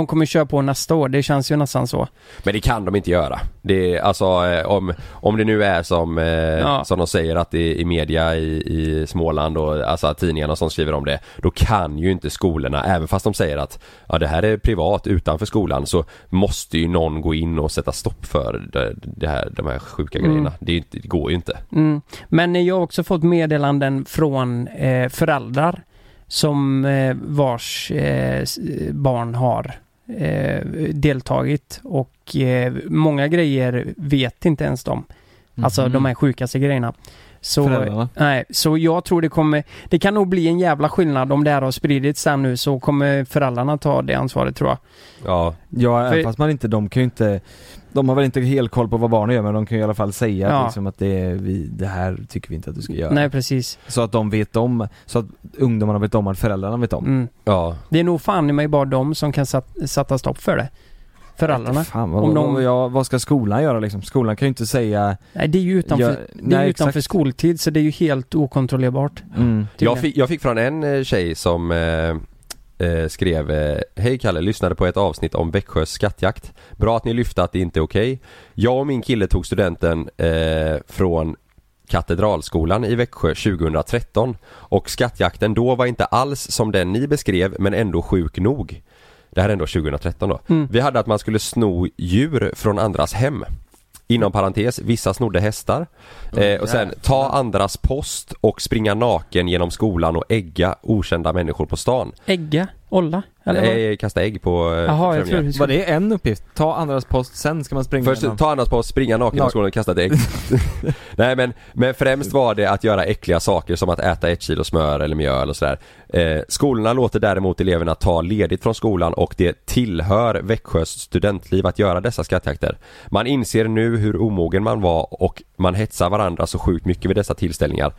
De kommer köra på nästa år, det känns ju nästan så. Men det kan de inte göra. Det alltså eh, om, om det nu är som, eh, Ja. som de säger att det är i media i, i Småland och alltså tidningarna som skriver om det. Då kan ju inte skolorna, även fast de säger att ja, det här är privat utanför skolan så måste ju någon gå in och sätta stopp för det, det här, de här sjuka Mm. grejerna. Det, det går ju inte. Mm. Men jag har också fått meddelanden från eh, föräldrar som eh, vars eh, barn har eh, deltagit och eh, många grejer vet inte ens de. Alltså Mhm. de här sjukaste grejerna. Så, Föräldrarna. nej, så jag tror det kommer, det kan nog bli en jävla skillnad om det här har spridits sen nu så kommer föräldrarna ta det ansvaret tror jag. Ja, Ja, För- fast man inte, de kan ju inte De har väl inte helt koll på vad barnen gör men de kan ju i alla fall säga Ja. liksom att det vi, det här tycker vi inte att du ska göra. Nej precis. Så att de vet om, så att ungdomarna vet om att föräldrarna vet om. Mm. ja. Det är nog fan i mig bara de som kan sat, sätta stopp för det. Föräldrarna. Fan, vad, Om de- vad, ja, vad ska skolan göra liksom? Skolan kan ju inte säga Nej det är ju utanför, Ja, det är nej, utanför exakt. skoltid så det är ju helt okontrollerbart. mm. Jag fick, jag fick från en eh, tjej som eh, eh, skrev eh, Hej Kalle, lyssnade på ett avsnitt om Växjös skattjakt. Bra att ni lyfte att det inte är okej. Jag och min kille tog studenten eh, från Katedralskolan i Växjö 2013 och skattjakten då var inte alls som den ni beskrev men ändå sjuk nog. Det här är ändå 2013 då. Mm. Vi hade att man skulle sno djur från andras hem. Inom parentes, vissa snodde hästar. Eh, och sen ta andras post och springa naken genom skolan och ägga okända människor på stan. Ägga? Olla? Eller? Nej, kasta ägg på eh, Jaha, jag främlingar. tror Var det en uppgift? Ta andras post, sen ska man springa Först igenom. ta andras post, springa naken Nak- på skolan och kasta ett ägg. Nej men, men främst var det att göra äckliga saker som att äta ett kilo smör eller mjöl och sådär. Eh, skolorna låter däremot eleverna ta ledigt från skolan och det tillhör Växjös studentliv att göra dessa skattjakter. Man inser nu hur omogen man var och man hetsar varandra så sjukt mycket vid dessa tillställningar.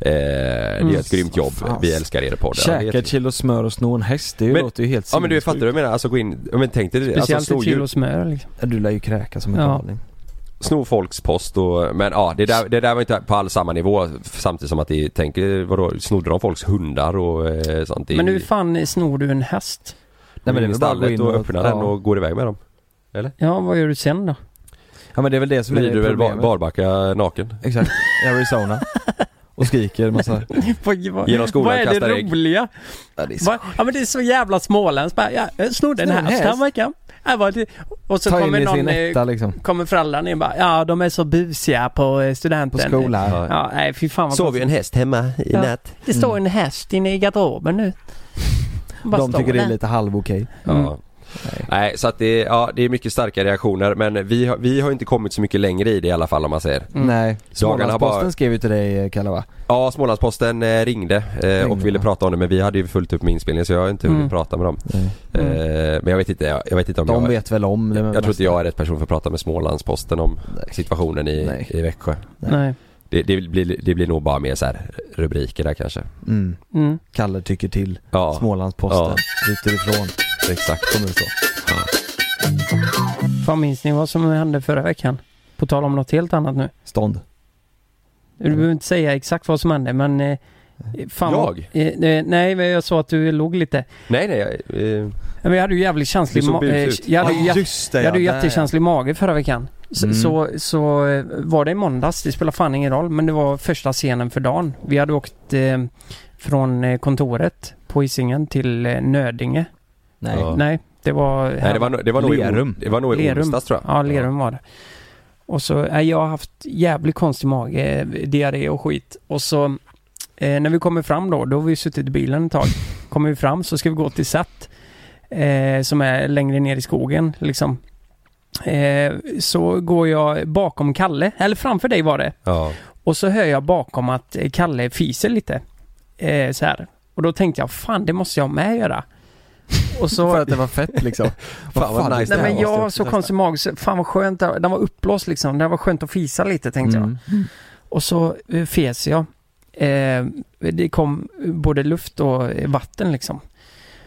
Eh, det är ett grymt jobb, Fan. vi älskar er podd. Käka ett kilo smör och sno en häst, det Men- låter ju helt Ja men du fattar du jag menar? Alltså gå in, men tänk dig det, alltså Speciellt sno, ett kilo smör liksom. Du lär ju kräka som en Ja. galning. sno folks post och, men ja det där, det där var inte på all samma nivå samtidigt som att de tänker, vadå, snodde de folks hundar och eh, sånt Men hur fan snor du en häst? Nej, men det är väl bara att gå in och och- öppnar ja. den och går iväg med dem? Ja, vad gör du sen då? Ja men det är väl det som är Blir du väl bar, problemet. barbacka naken? Exakt, i Arizona. Och skriker massa... Genom skolan vad är det roliga? Ja, det är så... Ja men det är så jävla småländskt bara, ja, jag snodde en häst häromveckan. Och så Ta kommer någon, eh, etta liksom. kommer föräldrarna in och bara ja de är så busiga på eh, På studenten. skolan. Ja. Ja, nej fy fan vad Sov ju en häst hemma i Ja. natt. Det står en häst inne i garderoben nu. Bara De tycker det är lite halv okej. Mm. Ja. Nej, så att det, ja, det är mycket starka reaktioner men vi har, vi har inte kommit så mycket längre i det i alla fall om man säger. Mm. Nej. Smålandsposten bara- skrev ju till dig eh, Kalle va? Ja, Smålandsposten eh, ringde, eh, och ville ja. prata om det men vi hade ju fullt upp med inspelningen så jag har inte hunnit Mm. prata med dem. Nej. Eh, men jag vet inte, jag, jag vet inte om De jag... vet väl om det jag, jag tror inte jag är rätt person för att prata med Smålandsposten om Nej. situationen i, Nej. i Växjö. Nej. Det, det, blir, det blir nog bara mer så här rubriker där kanske. Mm. Mm. Kalle tycker till. Ja, Smålandsposten. Ryter ifrån. Exakt. Kommer det stå. Fan minns ni vad som hände förra veckan? På tal om något helt annat nu. Stånd. Du behöver inte säga exakt vad som hände men eh, fan vad- Jag? Eh, eh, nej men jag sa att du låg lite. Nej nej, jag, eh, Men jag hade ju jävligt känslig Du såg ma- busig eh. Jag hade ju jä- just det Jag hade ju ja, där, jättekänslig mage förra veckan. Så, Mm. så, så eh, var det i måndags, det spelar fan ingen roll, men det var första scenen för dagen. Vi hade åkt eh, från kontoret på Hisingen till eh, Nödinge. Nej. Ja. Nej, det var... nej det var, nog- det var nog i, Lerum. det var nog i Lerum. onsdags tror jag. Ja, Lerum var det. Och så, nej, jag har haft jävligt konstig mage, diarré och skit. Och så, eh, när vi kommer fram då, då har vi suttit i bilen ett tag. Kommer vi fram så ska vi gå till Sätt, eh, som är längre ner i skogen liksom. Eh, så går jag bakom Kalle, eller framför dig var det. Ja. Och så hör jag bakom att Kalle fiser lite. Eh, så här. Och då tänkte jag, fan det måste jag med göra. Och så... För att det var fett liksom. Fan, vad nice Nej men jag har så konstig mage, så fan vad skönt, det- den var uppblåst liksom. Det var skönt att fisa lite tänkte jag. Mm. Och så eh, fes jag. Eh, det kom både luft och vatten liksom.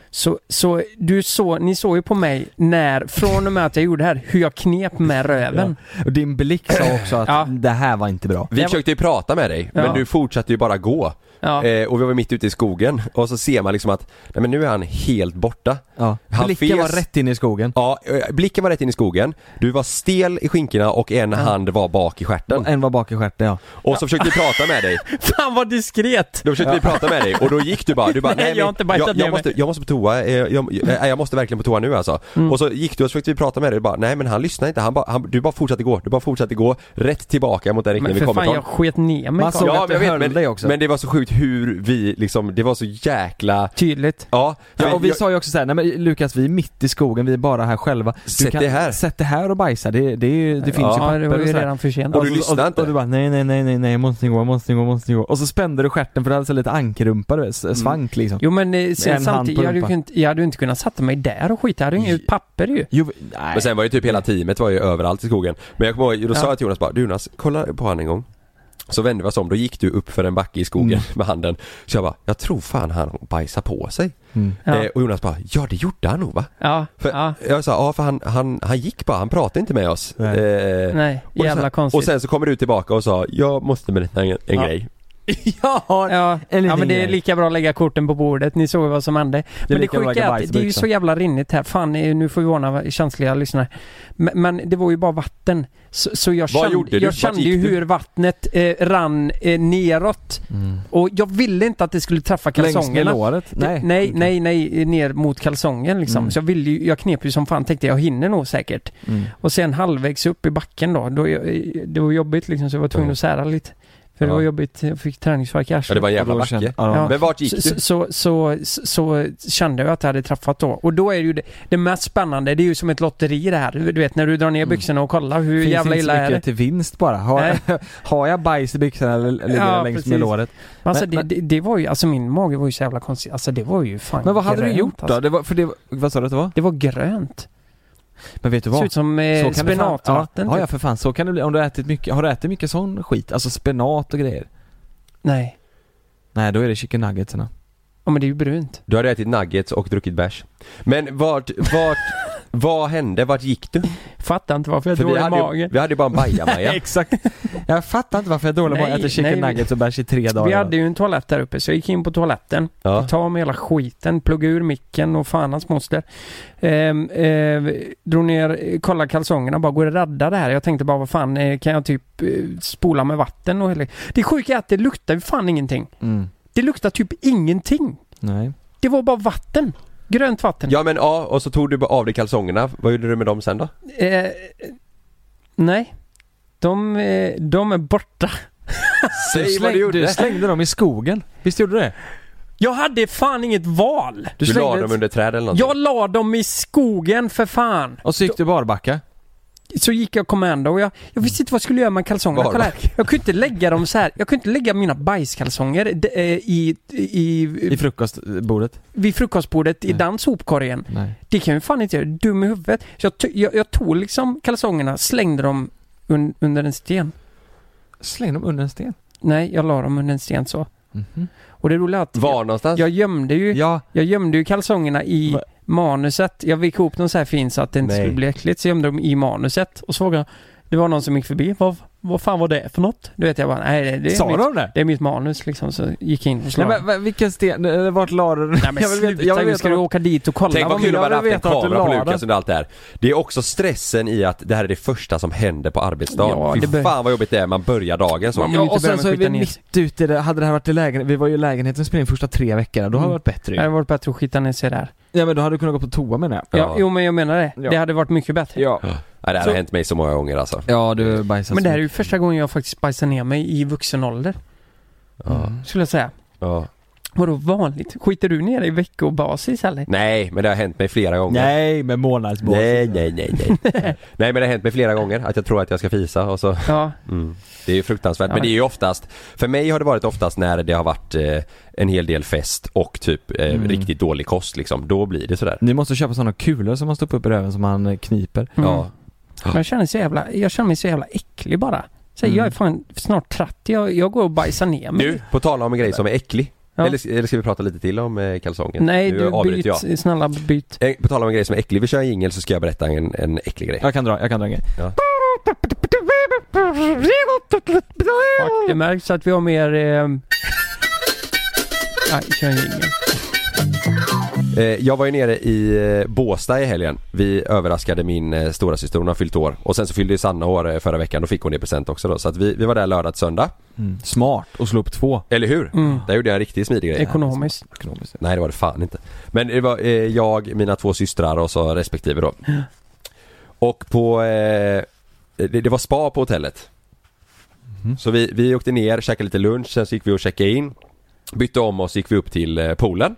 Så, så du så, ni såg ju på mig när, från och med att jag gjorde det här, hur jag knep med röven. Och din blick sa också att Ja. det här var inte bra. Vi Det var- försökte ju prata med dig, men Ja. du fortsatte ju bara gå. Ja. Eh, och vi var mitt ute i skogen och så ser man liksom att, nej men nu är han helt borta. Ja. Han Blicken fes. var rätt in i skogen. Ja, eh, blicken var rätt in i skogen, du var stel i skinkorna och en hand var bak i stjärten. En var bak i stjärten ja. Och så försökte vi prata med dig, Fan vad diskret! då försökte vi prata med dig och då gick du bara, du bara Nej, nej, jag har men inte bajsat jag, jag, måste, jag måste på toa, eh, jag, jag, jag måste verkligen på toa nu alltså. Mm. Och så gick du och så försökte vi prata med dig och bara, nej men han lyssnade inte, han bara, han, du bara fortsatte gå, du bara fortsatte gå rätt tillbaka mot den riktning Men vi för kommer fan ifrån. jag sket ner mig. Man såg Karl. att du höll men, dig också. men det var så sjukt hur vi liksom, det var så jäkla, Tydligt. ja. Ja, och vi jag, sa ju också såhär, nej men Lukas vi är mitt i skogen, vi är bara här själva. Du Sätt dig här. Sätt dig här och bajsa, det, det, är ju- det finns ju Ja, papper det var och ju redan för sent. Och du så- lyssnade och, inte? Och du bara nej nej nej nej nej, jag måste gå, jag måste gå, jag måste gå. Och så spände du stjärten för det hade så lite ankrumpa du s- svank liksom. Jo men eh, sen, samtidigt, jag hade, ju inte, jag hade ju inte kunnat sätta mig där och skita. Jag hade ju inget papper ju. Jo, nej. Men sen var ju typ hela teamet var ju överallt i skogen. Men jag kommer ihåg, då sa Ja. jag till Jonas bara, du Jonas, kolla på han en gång. Så vände vi oss om, då gick du upp för en backe i skogen Mm. med handen. Så jag bara, jag tror fan han bajsar på sig. Mm. Ja. Eh, och Jonas bara, ja det gjorde han nog va? Ja, För ja. Jag sa, ja för han, han, han gick bara, han pratade inte med oss. Nej. Eh, Nej, och jävla sen, konstigt. Och sen så kommer du tillbaka och sa, jag måste berätta en, en Ja. grej. ja, Ja, En ja men det är lika bra att lägga korten på bordet. Ni såg vad som hände. men det bra att sjuka är att det är ju så jävla rinnigt här. Fan, eh, nu får vi varna känsliga lyssnare. Men, men det var ju bara vatten. Så, så jag Vad kände, jag kände ju hur vattnet eh, rann eh, neråt. Mm. Och jag ville inte att det skulle träffa Längs med kalsongerna. låret? Nej, nej, nej, nej, ner mot kalsongen liksom. Mm. Så jag ville ju, jag knep ju som fan, tänkte jag hinner nog säkert. Mm. Och sen halvvägs upp i backen då, då det var jobbigt liksom så jag var tvungen att sära lite. För det Ja. var jobbigt, jag fick träningsvärk i Ja arslet. det var en jävla backe. ja. Ja. Men vart gick så, du? så, så, så, så kände jag att jag hade träffat då. Och då är det ju det, det mest spännande, det är ju som ett lotteri det här. Du vet när du drar ner Mm. byxorna och kollar hur Finns jävla inte illa är mycket det? till vinst bara. Har, Nej. har jag bajs i byxorna eller ligger Ja, jag längs med låret? Alltså Men- det, men- det, det var ju, alltså min mage var ju så jävla konstig. Alltså det var ju fan Men vad hade du grönt, gjort då? alltså. Det var, för det, vad sa du att det var? Det var grönt. Men vet du Det ser vad? ut som eh, spenatvatten. Ja, ja typ. för fan, så kan det bli. Om du har ätit mycket, har du ätit mycket sån skit? Alltså spenat och grejer? Nej. Nej, då är det chicken nuggetsarna. Ja men det är ju brunt. Du hade ätit nuggets och druckit bärs. Men vart, vart, vad hände? Vart gick du? Fattar inte varför jag har vi dålig mage. vi hade ju bara en bajamaja. Exakt. Jag fattar inte varför jag är dålig att Nej, äta chicken nej, nuggets och bärs i tre dagar. Vi hade ju en toalett där uppe så jag gick in på toaletten. Ja. Ta med hela skiten, plugga ur micken och fan hans moster. Ehm, eh, drog ner, kolla kalsongerna, bara går det rädda det här? Jag tänkte bara vad fan, eh, kan jag typ eh, spola med vatten och hela... Det sjuka är att det luktar ju fan ingenting. Mm. Det luktar typ ingenting. Nej. Det var bara vatten. Grönt vatten. Ja men ja, och så tog du bara av dig kalsongerna. Vad gjorde du med dem sen då? Eh, nej. De, eh, de är borta. Säg vad du gjorde! Du slängde dem i skogen. Visst gjorde du det? Jag hade fan inget val. Du, slängde la dem under träd eller någonting? Jag la dem i skogen för fan. Och så gick du barbacka. Så gick jag commando och jag, jag visste inte vad jag skulle göra med kalsongerna. Kolla här. Jag kunde inte lägga dem så här. Jag kunde inte lägga mina bajskalsonger eh, i, i, I frukostbordet. vid frukostbordet i Nej. den sopkorgen. Nej. Det kan jag ju fan inte göra. Dum i huvudet. Så jag, jag, jag tog liksom kalsongerna, slängde dem un, under en sten. Släng dem under en sten. Nej, jag la dem under en sten så. Mhm. Och det roliga att Var någonstans? jag gömde ju, Ja, jag gömde ju kalsongerna i Va- manuset. Jag vek ihop dem så här fint så att det inte Nej. skulle bli äckligt. Så gömde dem i manuset. Och så frågade jag, det var någon som gick förbi. Vad, vad fan var det för något? Du vet jag bara, nej det, det, är, sa mitt, de det? det är mitt manus liksom. Så gick jag in och Nej, slog. men, men vilken sten, eller vart la du den? Nej men Jag vill veta- sluta, jag vill vi veta ska du åka dit och kolla. Tänk vad kul jag att bara vill haft en veta kamera på Lukas under allt det här. Det är också stressen i att det här är det första som händer på arbetsdagen. Ja, Fy det bör- fan vad jobbigt det är, man börjar dagen så. Man Ja, och sen så är vi ner mitt ute i det, hade det här varit i lägenheten, vi var ju i lägenheten spelade in första tre veckorna, då hade det Mm. varit bättre Det hade varit bättre att skita ner sig där. Ja men då hade du kunnat gå på toa menar jag. Ja. Jo men jag menar det. Ja. Det hade varit mycket bättre. Ja. Nej, det här Så- har hänt mig så många gånger alltså. Ja du bajsade Men det här är ju första gången jag faktiskt bajsar ner mig i vuxen ålder. Ja. Skulle jag säga. Ja. Vadå vanligt? Skiter du ner i veckobasis eller? Nej, men det har hänt mig flera gånger. Nej, med månadsbasis. Nej, nej, nej, nej. nej men det har hänt mig flera gånger att jag tror att jag ska fisa och så Ja. mm. Det är ju fruktansvärt, Ja. men det är ju oftast För mig har det varit oftast när det har varit eh, en hel del fest och typ eh, Mm. riktigt dålig kost liksom, då blir det sådär Ni måste köpa sådana kulor som man stoppar upp i röven som man kniper. Mm. Ja, Men jag känner, så jävla, jag känner mig så jävla äcklig bara. Så Mm. Jag är fan snart 30, jag, jag går och bajsar ner mig. Du, på tal om en grej som är äcklig Ja. eller, eller ska vi prata lite till om eh, kalsonger? Nej Nu du avbryter jag. byt, snälla byt. Eh, På tal om en grej som är äcklig, vi kör en jingel så ska jag berätta en, en äcklig grej Jag kan dra, jag kan dra en grej. Fuck, det märks att vi har mer... Eh... Nej, kör en jingel. Eh, Jag var ju nere i eh, Båstad i helgen. Vi överraskade min eh, stora syster hon har fyllt år. Och sen så fyllde ju Sanna år förra veckan, då fick hon det i present också då. Så att vi, vi var där lördag till söndag. Mm. Smart, och slå upp två. Eller hur? Mm. Där gjorde jag en riktigt smidig grej. Ekonomiskt. Ekonomiskt. Nej det var det fan inte. Men det var eh, jag, mina två systrar och så respektive då. Och på, eh, det, det var spa på hotellet. Mhm. Så vi, vi åkte ner, käkade lite lunch, sen så gick vi och checkade in. Bytte om oss, gick vi upp till eh, poolen.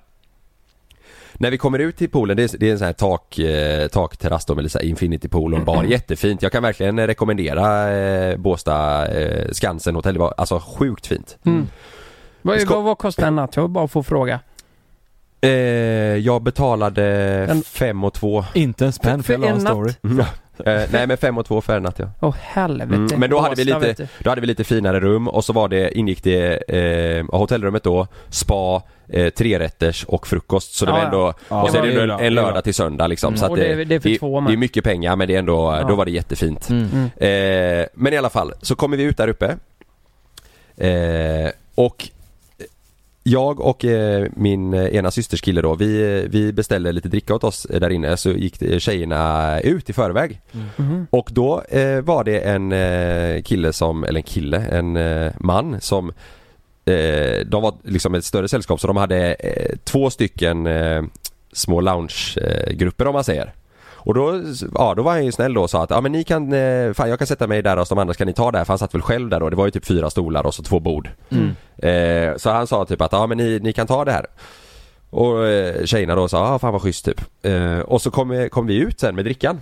När vi kommer ut till poolen, det är, det är en sån här tak, eh, takterrass då med lite infinity pool och en bar, jättefint. Jag kan verkligen rekommendera eh, Båstad eh, Skansen hotell, det var alltså sjukt fint. Mm. Vad, vad, vad kostar en natt? Jag bara få fråga. Eh, jag betalade En- fem och två Inte en spänn för, För en en natt? story. Mm. Eh, nej men fem och två för en natt ja. Åh helvete. Mm, men då hade vi lite-. Då hade vi lite finare rum och så var det, ingick det, eh, hotellrummet då, spa, eh, trerätters och frukost. Så det Ja, var ändå, Ja, och så är det en, en det är bra. lördag till söndag liksom. Mm, Så att det är- det är för två det är mycket pengar men det är ändå, Ja. då var det jättefint. Mm. Mm. Eh, men i alla fall, så kommer vi ut där uppe. Eh, och jag och eh, min eh, ena systers kille då, vi, eh, vi beställde lite dricka åt oss där inne så gick tjejerna ut i förväg. Mhm. Och då eh, var det en eh, kille som, eller en kille, en man som eh, De var liksom ett större sällskap så de hade eh, två stycken eh, små loungegrupper grupper, om man säger. Och då, ja, då var han ju snäll då och sa att ja men ni kan, eh, fan jag kan sätta mig där och de andra ska ni ta där för han satt väl själv där då. Det var ju typ fyra stolar och så två bord. Mm. Eh, så han sa typ att ja men ni, ni kan ta det här. Och eh, tjejerna då sa ja fan vad schysst typ. Eh, och så kom, kom vi ut sen med drickan.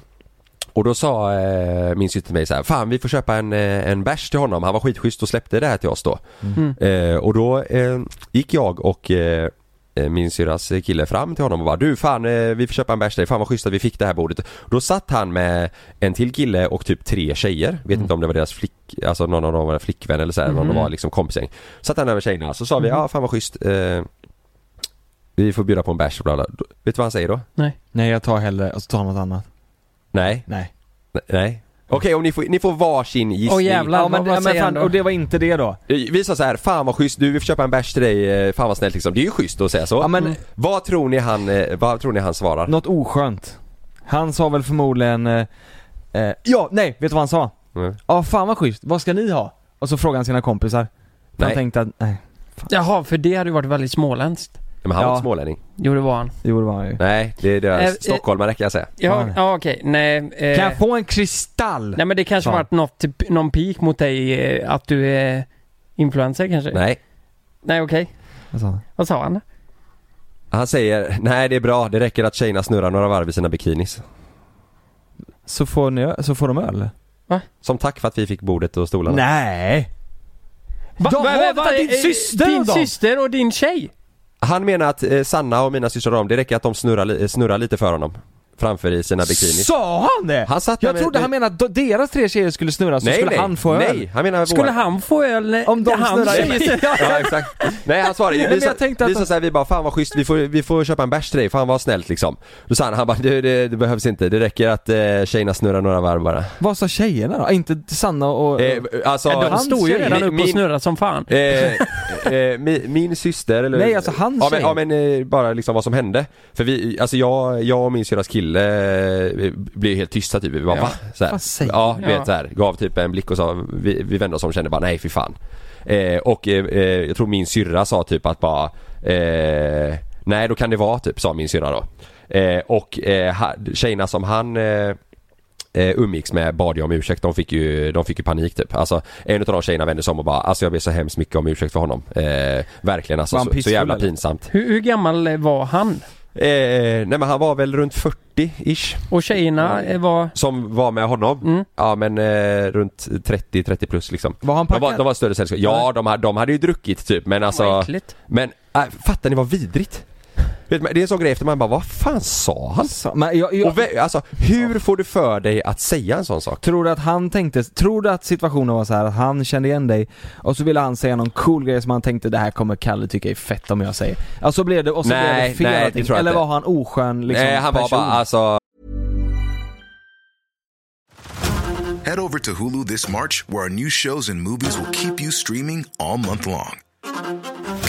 Och då sa eh, min syster till mig så här, fan vi får köpa en, eh, en bärs till honom, han var skitschysst och släppte det här till oss då. Mm. Eh, och då eh, gick jag och eh, eh, min syrras kille fram till honom och bara du fan eh, vi får köpa en bärs till dig, fan vad schysst att vi fick det här bordet. Då satt han med en till kille och typ tre tjejer, vet inte om det var deras flick, alltså någon av dem var flickvän eller så här, eller om de var liksom kompisgäng. Satt han över tjejerna så sa vi ja fan vad schysst eh, Vi får bjuda på en bärs och bla bla. Vet du vad han säger då? Nej jag tar hellre, och så tar något annat. Nej, Nej. n- nej. Okej om ni får, ni får varsin gissning. Åh, jävlar. Ja men, vad- men säger fan, han då? och det var inte det då? Eh, Vi sa så här, fan vad schysst, du vi får köpa en bärs till dig, eh, fan vad snällt liksom. Det är ju schysst att säga så. Ja men, Mm. Vad tror ni han, eh, vad tror ni han svarar? något oskönt. Han sa väl förmodligen, eh, eh, ja nej, vet du vad han sa? Mm. Ja fan vad schysst, vad ska ni ha? Och så frågade han sina kompisar. Nej. han tänkte att, nej. Jaha, för det hade ju varit väldigt småländskt. Men han var Ja. inte smålänning. Jo det var han. Jo det var han ju. Nej, det är deras Eh, eh, stockholmare kan jag säga. Ja, ja okej. Nej. Eh, Kan jag få en kristall? nej men det kanske varit något, typ, någon pik mot dig eh, att du är influencer kanske? Nej. Nej okej. Alltså. Vad sa han? Han säger, nej det är bra, det räcker att tjejerna snurrar några varv i sina bikinis. Så får, ni, så får de öl? Som tack för att vi fick bordet och stolarna. Nej! Va, Jaha, va, va, vänta, din syster Din då? syster och din tjej? Han menar att eh, Sanna och mina systrar om, det räcker att de snurrar, snurrar lite för honom. Framför i sina bikinis. Sa han det? Han satt Jag med- trodde han menade att deras tre tjejer skulle snurra så skulle han få öl. Nej, han menar Skulle våra- han få öl? när- Om de han snurrar tjej- Ja exakt. Nej han svarade ju, vi sa, att vi sa såhär, vi bara fan vad schysst, vi får, vi får köpa en bärs till dig, fan vad snällt liksom. Då sa han, han bara det, det, det behövs inte, det räcker att eh, tjejerna snurrar några varv bara. Vad sa tjejerna då? Inte Sanna och... Eh, alltså, Ja, de stod ju redan upp och Min- snurrade som fan. Eh, eh, min, min syster eller... Nej, alltså hans ja, men, ja men eh, bara liksom vad som hände. För vi, alltså jag, jag och min syrras kille eh, blev helt tysta typ, vi bara Ja. va? Så här. Ja, du? vet så här, gav typ en blick och sa, vi, vi vände oss om och kände bara nej fy fan. Eh, och eh, eh, jag tror min syrra sa typ att bara eh, Nej då kan det vara typ, sa min syrra då. Eh, och eh, tjejerna som han eh, umgicks med bad jag om ursäkt. De fick ju, de fick ju panik typ. Alltså en av de tjejerna vände sig om och bara alltså jag ber så hemskt mycket om ursäkt för honom. Eh, verkligen alltså så, så jävla pinsamt. Hur, hur gammal var han? Eh, nej men han var väl runt 40-ish. Och tjejerna eh, var... Som var med honom. Mm. Ja men eh, runt 30-30 plus liksom. Var han De var, packad? de var större sällskap. Ja de, hade- de hade ju druckit typ men Vad alltså äckligt. Men äh, fattar ni vad vidrigt? Vet man, det är en sån grej efter man bara vad fan sa han? Sa- Men jag, jag, Och vä- alltså hur får du för dig att säga en sån sak? Tror du att han tänkte, tror du att situationen var så här att han kände igen dig och så ville han säga någon cool grej som han tänkte det här kommer Kalle tycka är fett om jag säger. Ja så blev det, och så blev Nej, det fel nej, det tror jag Eller var han oskön liksom Nej han var bara alltså Head over to Hulu this March, where our new shows and movies will keep you streaming all month long.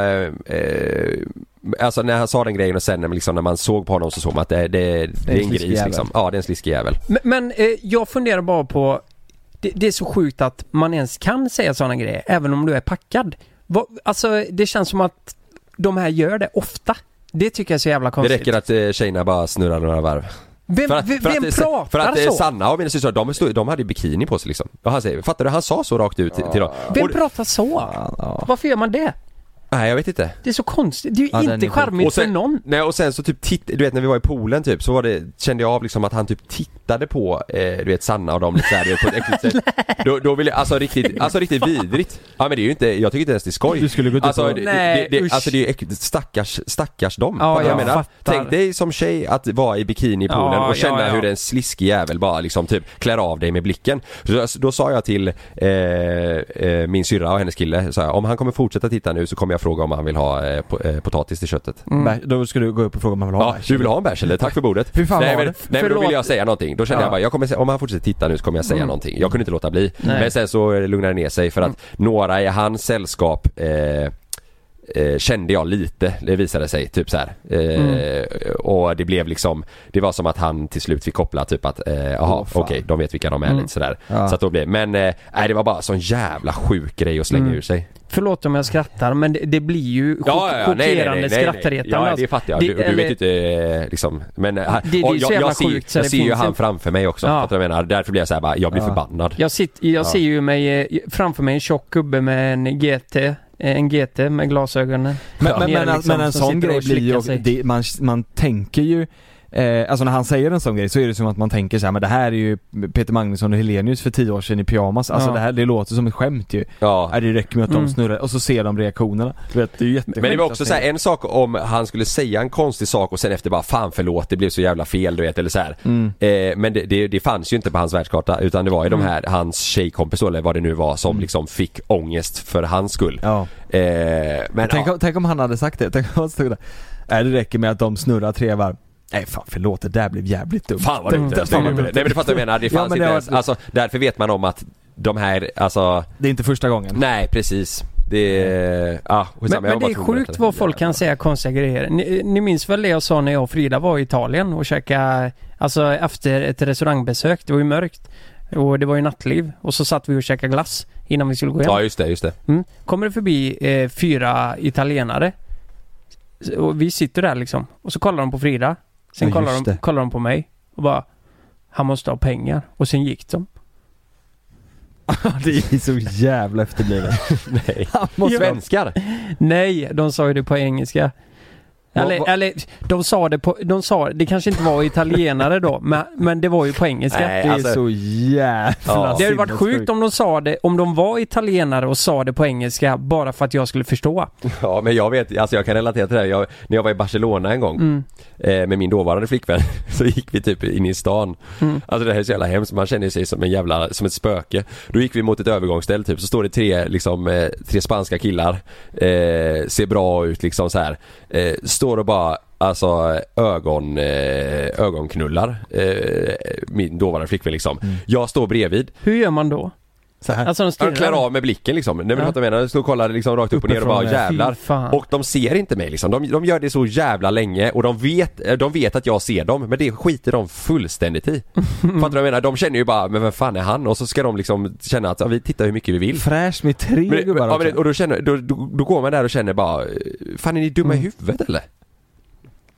eh, eh, Alltså när han sa den grejen och sen när man, liksom, när man såg på honom så såg man att det, det, det är en sliskig gris jävel. liksom. Ja det är en sliskig jävel. Men, men eh, jag funderar bara på, det, det är så sjukt att man ens kan säga sådana grejer, även om du är packad. Vad, alltså det känns som att de här gör det ofta. Det tycker jag är så jävla Det konstigt. räcker att eh, tjejerna bara snurrar några varv. Vem, För att, vem, för att, vem det- pratar för att så? Sanna och mina systrar, de, stod, de hade bikini på sig liksom. Och han säger, fattar du? Han sa så rakt ut till, till dem. Vem Och, pratar så? ja. Varför gör man det? Nej jag vet inte. Det är så konstigt. Det är ju Ja, inte charmigt Och sen- för någon. Nej och sen så typ titt, du vet när vi var i poolen typ så var det, kände jag av liksom att han typ tittade på, eh, du vet Sanna och dem lite såhär, på ett äckligt sätt. Då, då ville jag, alltså riktigt, alltså riktigt vidrigt. Ja men det är ju inte, jag tycker inte ens det är skoj. Du skulle gått ut alltså, och- det, Nej, det, det, usch. alltså det är ju äckligt, stackars, stackars dem. Ja, Fattar du vad jag jag menar? fattar. Tänk dig som tjej att vara i bikini i poolen Ja, och känna ja, ja. hur en sliskig jävel bara liksom typ klär av dig med blicken. Så, då- då sa jag till eh, eh, min syrra och hennes kille, så här, om han kommer fortsätta titta nu så kommer jag fråga om han vill ha eh, po- eh, potatis till köttet. Bär- Då ska du gå upp och fråga om han vill ha Ja, bärs. du vill ha en bärs eller? Tack för bordet. Hur fan nej, var men, det? nej men då Förlåt. ville jag säga någonting. Då kände Ja. jag bara, jag kommer, om han fortsätter titta nu så kommer jag säga någonting. Jag kunde inte låta bli. Nej. Men sen så lugnade det ner sig för att några i hans sällskap eh, eh, kände jag lite, det visade sig, typ så här. Eh, Och det blev liksom, det var som att han till slut fick koppla typ att, eh, jaha Åh, fan. okej, de vet vilka de är lite sådär. Ja. Så att då blev, men eh, nej det var bara sån jävla sjuk grej att slänga Mm. ur sig. Förlåt om jag skrattar men det, det blir ju chock, chockerande skrattretande. Ja, alltså. det fattar jag. Det- Du, du eller- vet inte eh, liksom, men eh, det är ju så jag, jag ser, sjukt så jag det ser ju han framför mig också, Ja. fattar du vad jag menar? Därför blir jag såhär bara, jag blir Ja. förbannad. Jag, sitter, jag Ja. ser ju mig eh, framför mig en tjock gubbe med en GT, en GT med glasögonen. Men, Ja. men, men, liksom, men en som sån grej blir ju, det, man, man tänker ju Eh, alltså när han säger en sån grej så är det som att man tänker så här, men det här är ju Peter Magnusson och Helenius för tio år sedan i pyjamas. Alltså Ja. det här, det låter som ett skämt ju. Ja. Nej, det räcker med att Mm. de snurrar och så ser de reaktionerna. Du vet, det är ju Men det var också så här, en sak om han skulle säga en konstig sak och sen efter bara fan förlåt det blev så jävla fel du vet eller så här. Mm. Eh, men det, det, det fanns ju inte på hans världskarta utan det var ju de här, hans tjejkompis då, eller vad det nu var som liksom fick ångest för hans skull. Ja. Eh, men tänk, ja, om, tänk om han hade sagt det, tänk om han stod där. Nej det räcker med att de snurrar tre varv. Nej fan förlåt, det där blev jävligt dumt. fan vad dumt. Det- det- fan vad dumt. Nej men du fattar vad jag menar, det Ja, fanns men inte det var- ens, alltså därför vet man om att de här, alltså, Det är inte första gången. nej precis. Det, ja Men, men det är sjukt vad folk kan säga konstiga grejer. Ni, ni minns väl det jag sa när jag och Frida var i Italien och käkade, alltså efter ett restaurangbesök. Det var ju mörkt. Och det var ju nattliv. Och så satt vi och käkade glass innan vi skulle gå hem. Ja just det, just det. Mm. Kommer det förbi eh, fyra italienare. Och vi sitter där liksom. Och så kollar de på Frida. Sen Ja, kollar, just de, kollar de på mig. Och bara Han måste ha pengar. Och sen gick de. det är så jävla efterblivet. Nej. Han måste Svenskar? Nej, de sa ju det på engelska. Eller, vad- eller de sa det på, de sa, det kanske inte var italienare då, men, men det var ju på engelska. Nej, Det är alltså- så jävla Ja. Det hade varit sjukt om de sa det, om de var italienare och sa det på engelska bara för att jag skulle förstå. Ja men jag vet, alltså jag kan relatera till det här. Jag, när jag var i Barcelona en gång Mm. eh, med min dåvarande flickvän så gick vi typ in i stan. Mm. Alltså det här är så jävla hemskt, man känner sig som en jävla, som ett spöke. Då gick vi mot ett övergångsställe typ, så står det tre liksom, eh, tre spanska killar, eh, ser bra ut liksom så här. Eh, står och bara Alltså ögon, eh, ögonknullar eh, min dåvarande flickvän liksom. Jag står bredvid, Hur gör man då? Så här. Alltså de jag stirrar. klär av med blicken liksom. Nej men Ja. ja. jag menar, jag står och kollar liksom rakt upp och ner och bara jävlar. Och de ser inte mig liksom. De, de gör det så jävla länge och de vet, eh, de vet att jag ser dem men det skiter de fullständigt i. Fattar du vad jag menar? De känner ju bara, men vem fan är han? Och så ska de liksom känna att ja, vi tittar hur mycket vi vill. Fräsch med tre Men, gubbar ja, men, och då, känner, då, då, då går man där och känner bara, fan är ni dumma i huvudet eller?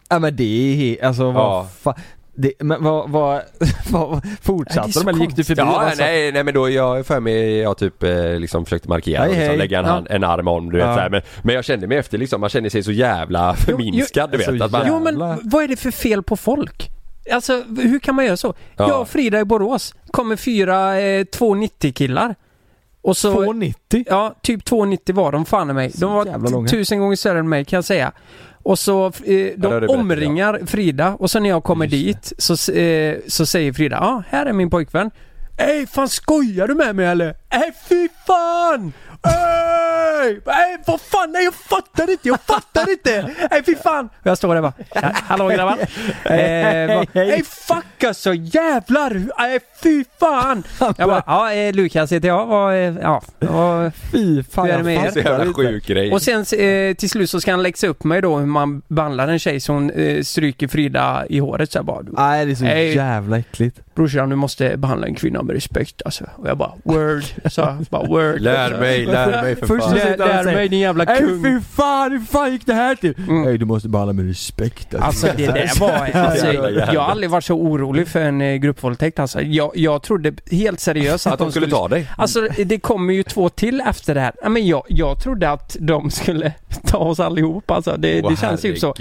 Ja men det är alltså vad Ja. fan det, men vad, vad, vad fortsatte de eller gick du förbi? Ja, alltså? nej, nej men då jag för mig, jag typ eh, liksom försökte markera Hej, och liksom hej. lägga en, Ja. hand, en arm om du vet Ja. så här. Men, men jag kände mig efter liksom, man känner sig så jävla förminskad du så vet. Att man, Jo men vad är det för fel på folk? Alltså hur kan man göra så? Ja. Jag och Frida i Borås, kommer fyra eh, 290 killar. Och så... 290? Ja, typ 290 var de fan i mig. Så De var jävla långa. t- tusen gånger större än mig kan jag säga. Och så, eh, de omringar Frida och så när jag kommer dit så, eh, så säger Frida, ja här är min pojkvän. Ey fan skojar du med mig eller? Ey fy fan! Ey! Ey vad fan, nej jag fattar inte, jag fattar inte! Ey fy fan! Och jag står där bara, hallå grabbar? Eh, bara, Ey fuck alltså jävlar! Ey fy fan! Jag bara, ja eh, Lukas heter jag, vad, eh, ja, vad, Fy fan är jag er? så jävla sjuk grej. och sen eh, till slut så ska han läxa upp mig då hur man behandlar en tjej som eh, stryker Frida i håret så jag bara Nej det är så jävla äckligt. Brorsan du måste behandla en kvinna med respekt alltså. Och jag bara word, jag bara word. Lär mig, lär mig för Först fan. Lär, lär mig din jävla kung. fy fan, hur fan gick det här till? Mm. Nej du måste behandla med respekt Alltså det där var, alltså, jag har aldrig varit så orolig för en eh, gruppvåldtäkt alltså. Jag, jag trodde helt seriöst Att de skulle ta dig. Alltså det kommer ju två till efter det här. Men jag, jag trodde att de skulle ta oss allihop alltså. Det, Åh, det känns ju så.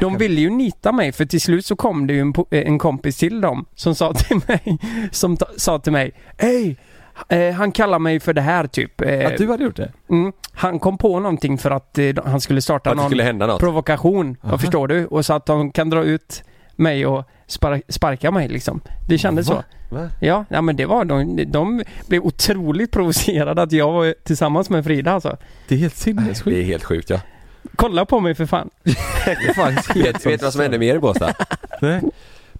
De ville ju nita mig för till slut så kom det ju en, eh, en kompis till dem som sa till mig, som ta, sa till mig Hej! Eh, han kallar mig för det här typ. Eh, Att du hade gjort det? mm, han kom på någonting för att eh, han skulle starta Att det någon skulle hända något. provokation. Aha. Vad förstår du? Och så att de kan dra ut mig och spar- sparka mig liksom. Det kändes Va? så. Va? Ja, ja men det var de, de blev otroligt provocerade att jag var tillsammans med Frida alltså. Det är helt Det sinnessjukt. är helt sjukt ja. Kolla på mig för fan. Det är fan helt Vet, du vad som hände mer i Båstad? Nej.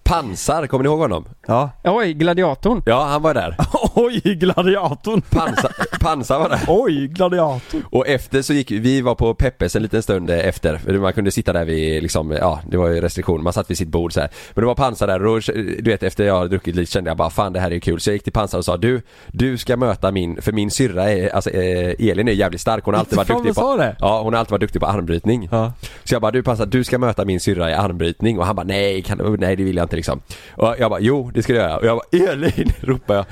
Pansar, kommer ni ihåg honom? Ja. Oj, gladiatorn. Ja, han var där. Oj, gladiatorn! Pansar, Pansar var där. Oj, gladiatorn! Och efter så gick vi var på Peppes en liten stund efter. För Man kunde sitta där vid liksom, ja det var ju restriktion. Man satt vid sitt bord så här. Men det var Pansar där och du vet efter jag hade druckit lite kände jag bara fan det här är kul. Så jag gick till Pansar och sa du, du ska möta min, för min syrra är, alltså eh, Elin är jävligt stark. Hon har alltid varit Fan, duktig på det? Ja hon har alltid varit duktig på armbrytning. Ja. Så jag bara du Pansar, du ska möta min syrra i armbrytning och han bara nej, kan, nej det vill jag inte liksom. Och jag bara, jo det ska du göra. Och jag bara, Elin, ropar jag.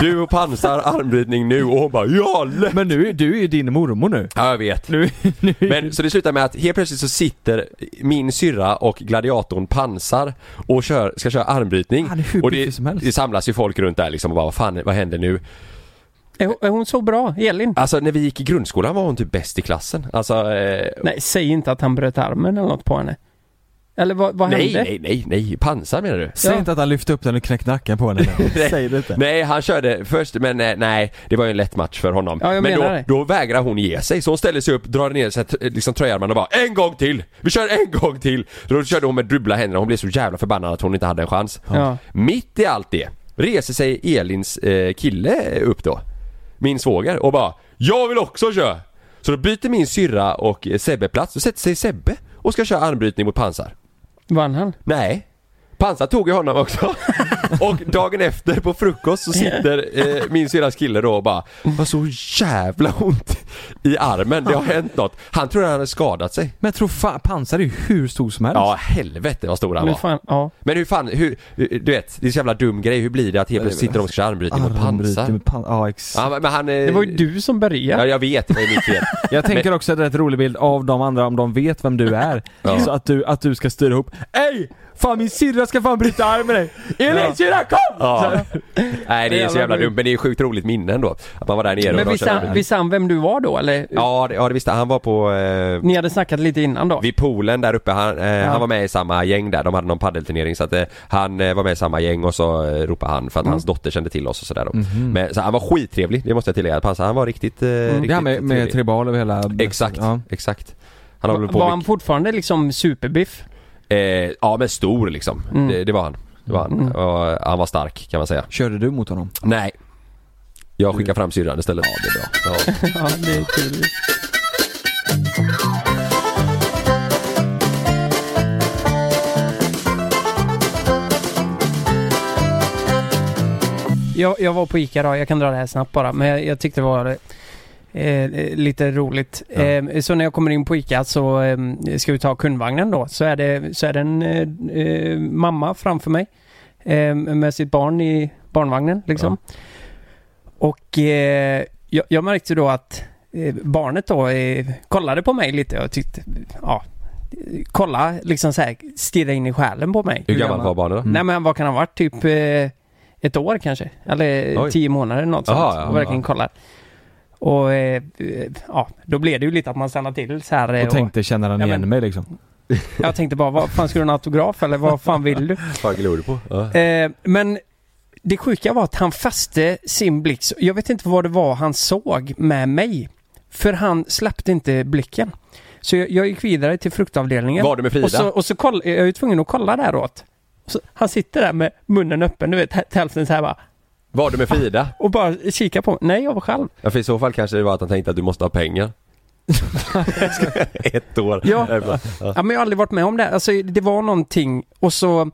Du och pansar armbrytning nu. Och hon bara, ja lätt! Men nu, du är ju din mormor nu. Ja jag vet. Nu, nu Men så det slutar med att helt plötsligt så sitter min syrra och gladiatorn pansar och kör, ska köra armbrytning. Han är hur och det, som helst. det samlas ju folk runt där liksom och bara vad fan, vad händer nu? Är hon, är hon så bra, Elin? Alltså när vi gick i grundskolan var hon typ bäst i klassen. Alltså, eh, Nej, säg inte att han bröt armen eller något på henne. Eller vad, vad nej, hände? nej, nej, nej, pansar menar du? Säg Ja. inte att han lyfte upp den och knäckte nacken på henne. Nej. Säg det inte. Nej, han körde först, men eh, nej, det var ju en lätt match för honom. Ja, jag men menar då, det. då vägrar hon ge sig, så hon ställer sig upp, drar ner sig, t- liksom tröjarmarna och bara En gång till! Vi kör en gång till! Då körde hon med dubbla händer, hon blev så jävla förbannad att hon inte hade en chans. Ja. Mitt i allt det reser sig Elins eh, kille upp då, min svåger, och bara Jag vill också köra! Så då byter min syrra och eh, Sebbe plats, då sätter sig Sebbe och ska köra armbrytning mot pansar. Vann han? Nej. Pansar tog ju honom också. och dagen efter på frukost så sitter eh, min syrras kille då och bara Har så jävla ont i armen, det har hänt något. Han tror han hade skadat sig. Men jag tror fan, pansar är ju hur stor som helst. Ja helvete vad stor han Men var. fan, ja. Men hur fan, hur, du vet, det är så jävla dum grej. Hur blir det att helt plötsligt sitter de och köra armbrytning mot pansar? med pan- Ja, exakt. Ja men, men han... eh, Det var ju du som började. Ja jag vet, det var ju mitt fel. Jag tänker också att det är ett rolig bild av de andra om de vet vem du är. Ja. Så att du, att du ska styra ihop Ey! Fan min syrra ska fan bryta arm med dig! Elin syrra kom! Ja. Nej det är så Jävla dumt men det är sjukt roligt minne ändå. Att man var där nere och Men de visste han, visste han vem du var då eller? Ja det, ja det visste han. Han var på... Eh, Ni hade snackat lite innan då? Vid poolen där uppe, han, eh, Ja. han var med i samma gäng där, de hade någon paddelturnering så att eh, han eh, var med i samma gäng och så eh, ropade han för att Mm. hans dotter kände till oss och sådär då. Men så han var skittrevlig, det måste jag tillägga. Pansar, han var riktigt, eh, riktigt Mm. Det här med, med tribal över hela... Exakt, Ja. exakt. Han var han fortfarande liksom superbiff? Eh, ja men stor liksom. Mm. Det, det var han. Det var han. Mm. Och han var stark kan man säga. Körde du mot honom? Nej. Jag skickar fram syrran istället. Ja det är bra. Ja. ja, det är kul. Jag, jag var på Ica då, jag kan dra det här snabbt bara, men jag, jag tyckte det var eh, lite roligt. Ja. Eh, så när jag kommer in på Ica så eh, ska vi ta kundvagnen då, så är det, så är det en eh, eh, mamma framför mig eh, med sitt barn i barnvagnen liksom. Och eh, jag, jag märkte då att eh, barnet då eh, kollade på mig lite och tyckte, ja, kolla liksom så här, stirra in i själen på mig. Hur gammal var barnet då? Nej men vad kan han ha varit? Typ eh, ett år kanske? Eller Oj. tio månader något sånt. Aha, ja, och verkligen ja. kollar. Och eh, ja, då blev det ju lite att man stannar till så här. eh, Och tänkte, känner han Ja, igen men- mig liksom? jag tänkte bara, vad fan ska du ha en autograf eller vad fan vill du? Vad glor du på? Ja. Eh, men det sjuka var att han fäste sin blick, jag vet inte vad det var han såg med mig. För han släppte inte blicken. Så jag, jag gick vidare till fruktavdelningen. Var du med Frida? Och så, och så koll, jag är ju tvungen att kolla däråt. Så han sitter där med munnen öppen, du vet, hä- hälften så här bara. Var du med Frida? Och bara kika på mig. Nej, jag var själv. Ja för i så fall kanske det var att han tänkte att du måste ha pengar. Ett år. Ja. Ja, men jag har aldrig varit med om det. Alltså det var någonting och så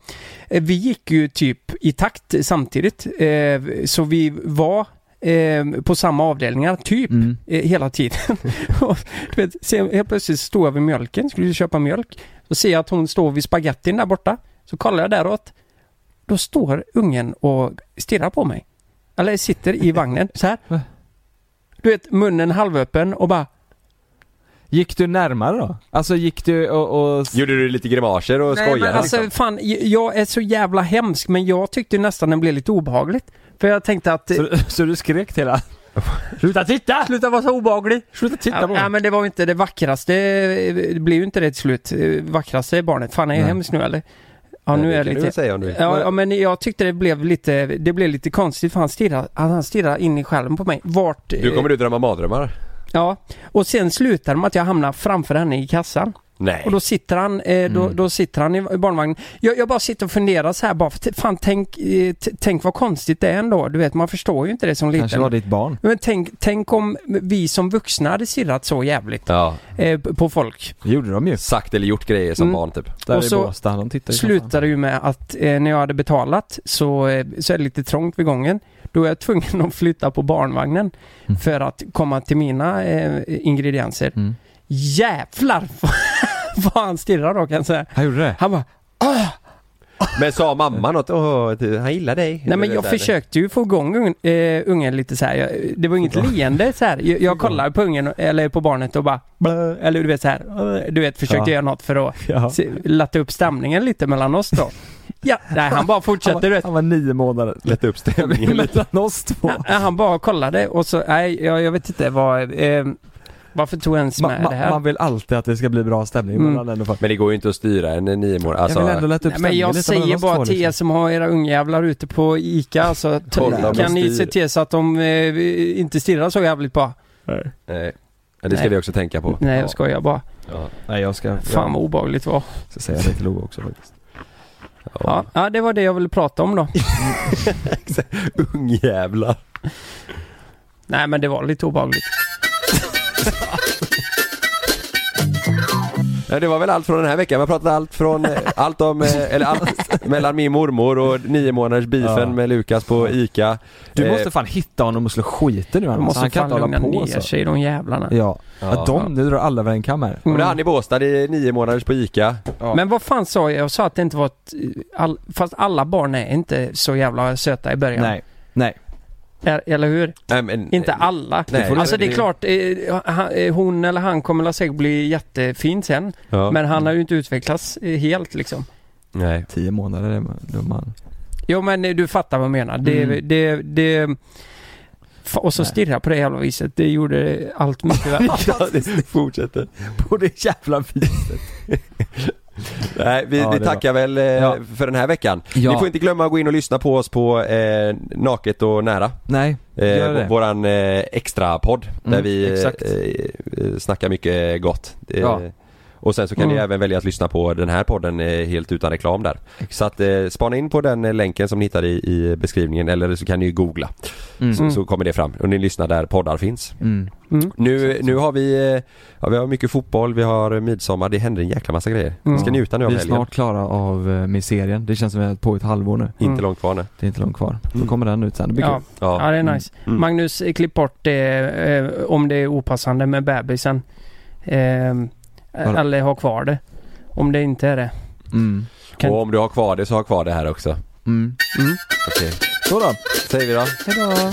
eh, vi gick ju typ i takt samtidigt. Eh, så vi var eh, på samma avdelningar typ Mm. eh, hela tiden. och, du vet, sen helt plötsligt stod jag vid mjölken, skulle köpa mjölk. Så ser jag att hon står vid spagettin där borta. Så kollar jag däråt. Då står ungen och stirrar på mig. Eller sitter i vagnen så här. Du vet munnen halvöppen och bara Gick du närmare då? Alltså gick du och... och... Gjorde du lite grimaser och Nej, skojade men alltså liksom? fan, jag är så jävla hemsk men jag tyckte nästan den blev lite obehagligt. För jag tänkte att... Så, så du skrek till hela... Sluta titta! Sluta vara så obehaglig! Sluta titta Ja, på ja mig! men det var ju inte det vackraste, det blev ju inte det till slut. Eh, Vackraste barnet. Fan är jag Nej. hemsk nu eller? Ja nu det är du lite... väl säga om du vill. Ja, ja men jag tyckte det blev lite, det blev lite konstigt för han stirrade, han stirrade in i skärmen på mig. Vart... Du kommer du drömma mardrömmar? Ja. Och sen slutar det med att jag hamnar framför henne i kassan. Nej. Och då sitter han, eh, då, Mm. då sitter han i barnvagnen. Jag, jag bara sitter och funderar så här bara, för fan tänk, eh, tänk vad konstigt det är ändå. Du vet, man förstår ju inte det som Kanske liten. var ditt barn. Men tänk, tänk om vi som vuxna hade stirrat så jävligt Ja, eh, på folk. Det gjorde de ju. sagt eller gjort grejer som Mm. barn typ. Där Och så Båstad, de som Slutade ju med att eh, när jag hade betalat så, eh, så är det lite trångt vid gången. Då är jag tvungen att flytta på barnvagnen Mm. för att komma till mina eh, ingredienser. Jävlar vad han stirrar då kan jag säga. Han gjorde det? Han bara ah! Men sa mamma något? Åh, du, han gillar dig? Nej men jag försökte ju få igång un, eh, ungen lite så här. Jag, det var inget leende så här. Jag, jag kollade på ungen, eller på barnet och bara blö, eller du vet så här. Du vet, försökte Ja. göra något för att Ja. se, latta upp stämningen lite mellan oss då. Ja, nej han bara Han fortsatte du var, vet. han var nio månader. Lätta upp stämningen lite. Mellan oss två. Ja, Han bara kollade och så, nej jag, jag vet inte vad, eh, varför tog jag ens Ma, med ma, det här? man vill alltid att det ska bli bra stämning Mm. och folk. Men det går ju inte att styra en nio. Alltså, jag vill ändå lätta upp Nej, men jag lite säger bara två, till er liksom. som har era ungjävlar ute på ICA alltså, kan ni se till så att de eh, inte stirrar så jävligt på? nej. Ja, det ska Nej. vi också tänka på. Nej jag skojar bara. Ja. Nej jag ska, Fan vad obehagligt det var. jag ska säga det till Love också faktiskt. Ja, ja, det var det jag ville prata om då. Ungjävlar. Nej men det var lite obehagligt. Ja, det var väl allt från den här veckan. Vi har pratat allt från, eh, allt om, eh, eller allt mellan min mormor och nio månaders beefen Ja. med Lukas på ICA. Du Eh, måste fan hitta honom och slå skiten nu De annars. måste Han kan fan inte hålla på ner så. sig de jävlarna. Ja. Ja. Ja, de, nu drar alla över en kam här. Och det är han i Båstad, är nio månaders på ICA. Ja. Men vad fan sa jag? Jag sa att det inte var ett... All, fast alla barn är inte så jävla söta i början. Nej. Nej. Eller hur? Nej, men, Inte alla. Nej, alltså det är det- klart, eh, eh, hon eller han kommer väl säkert bli jättefin sen. Ja. Men han har ju inte utvecklats eh, helt liksom. Nej. Tio månader är man. Jo men eh, du fattar vad jag menar. Det, Mm. det, det, fa- och så stirra på det jävla viset. Det gjorde allt mycket värre. Ja, det fortsätter. På det jävla viset. Nej, vi, Ja, vi det var- tackar väl eh, Ja. för den här veckan. Ja. Ni får inte glömma att gå in och lyssna på oss på eh, Naket och nära. Nej, Eh, gör det. våran eh, extra podd där Mm, vi exakt. eh, eh, snackar mycket gott. Ja. Och sen så kan ni Mm. även välja att lyssna på den här podden eh, helt utan reklam där. Så att eh, spana in på den eh, länken som ni hittar i, i beskrivningen eller så kan ni ju googla. Mm. Så, så kommer det fram och ni lyssnar där poddar finns. Mm. Mm. Nu, nu har vi, eh, ja, vi har mycket fotboll, vi har midsommar, det händer en jäkla massa grejer. Vi ska Mm. njuta nu av Vi är helgen. snart klara av uh, miserien. Det känns som att vi har på ett halvår nu. Inte Mm. långt kvar nu. Det är inte långt kvar. Då Mm. kommer den ut sen. Det blir Ja, kul. ja, det är Mm. nice. Mm. Magnus, klipp bort det eh, om det är opassande med bebisen. Eh, eller ha kvar det. Om det inte är det. Mm. Kan- Och om du har kvar det så ha kvar det här också. Mm. Mm. Okej. Så då. Säger vi då. Hejdå.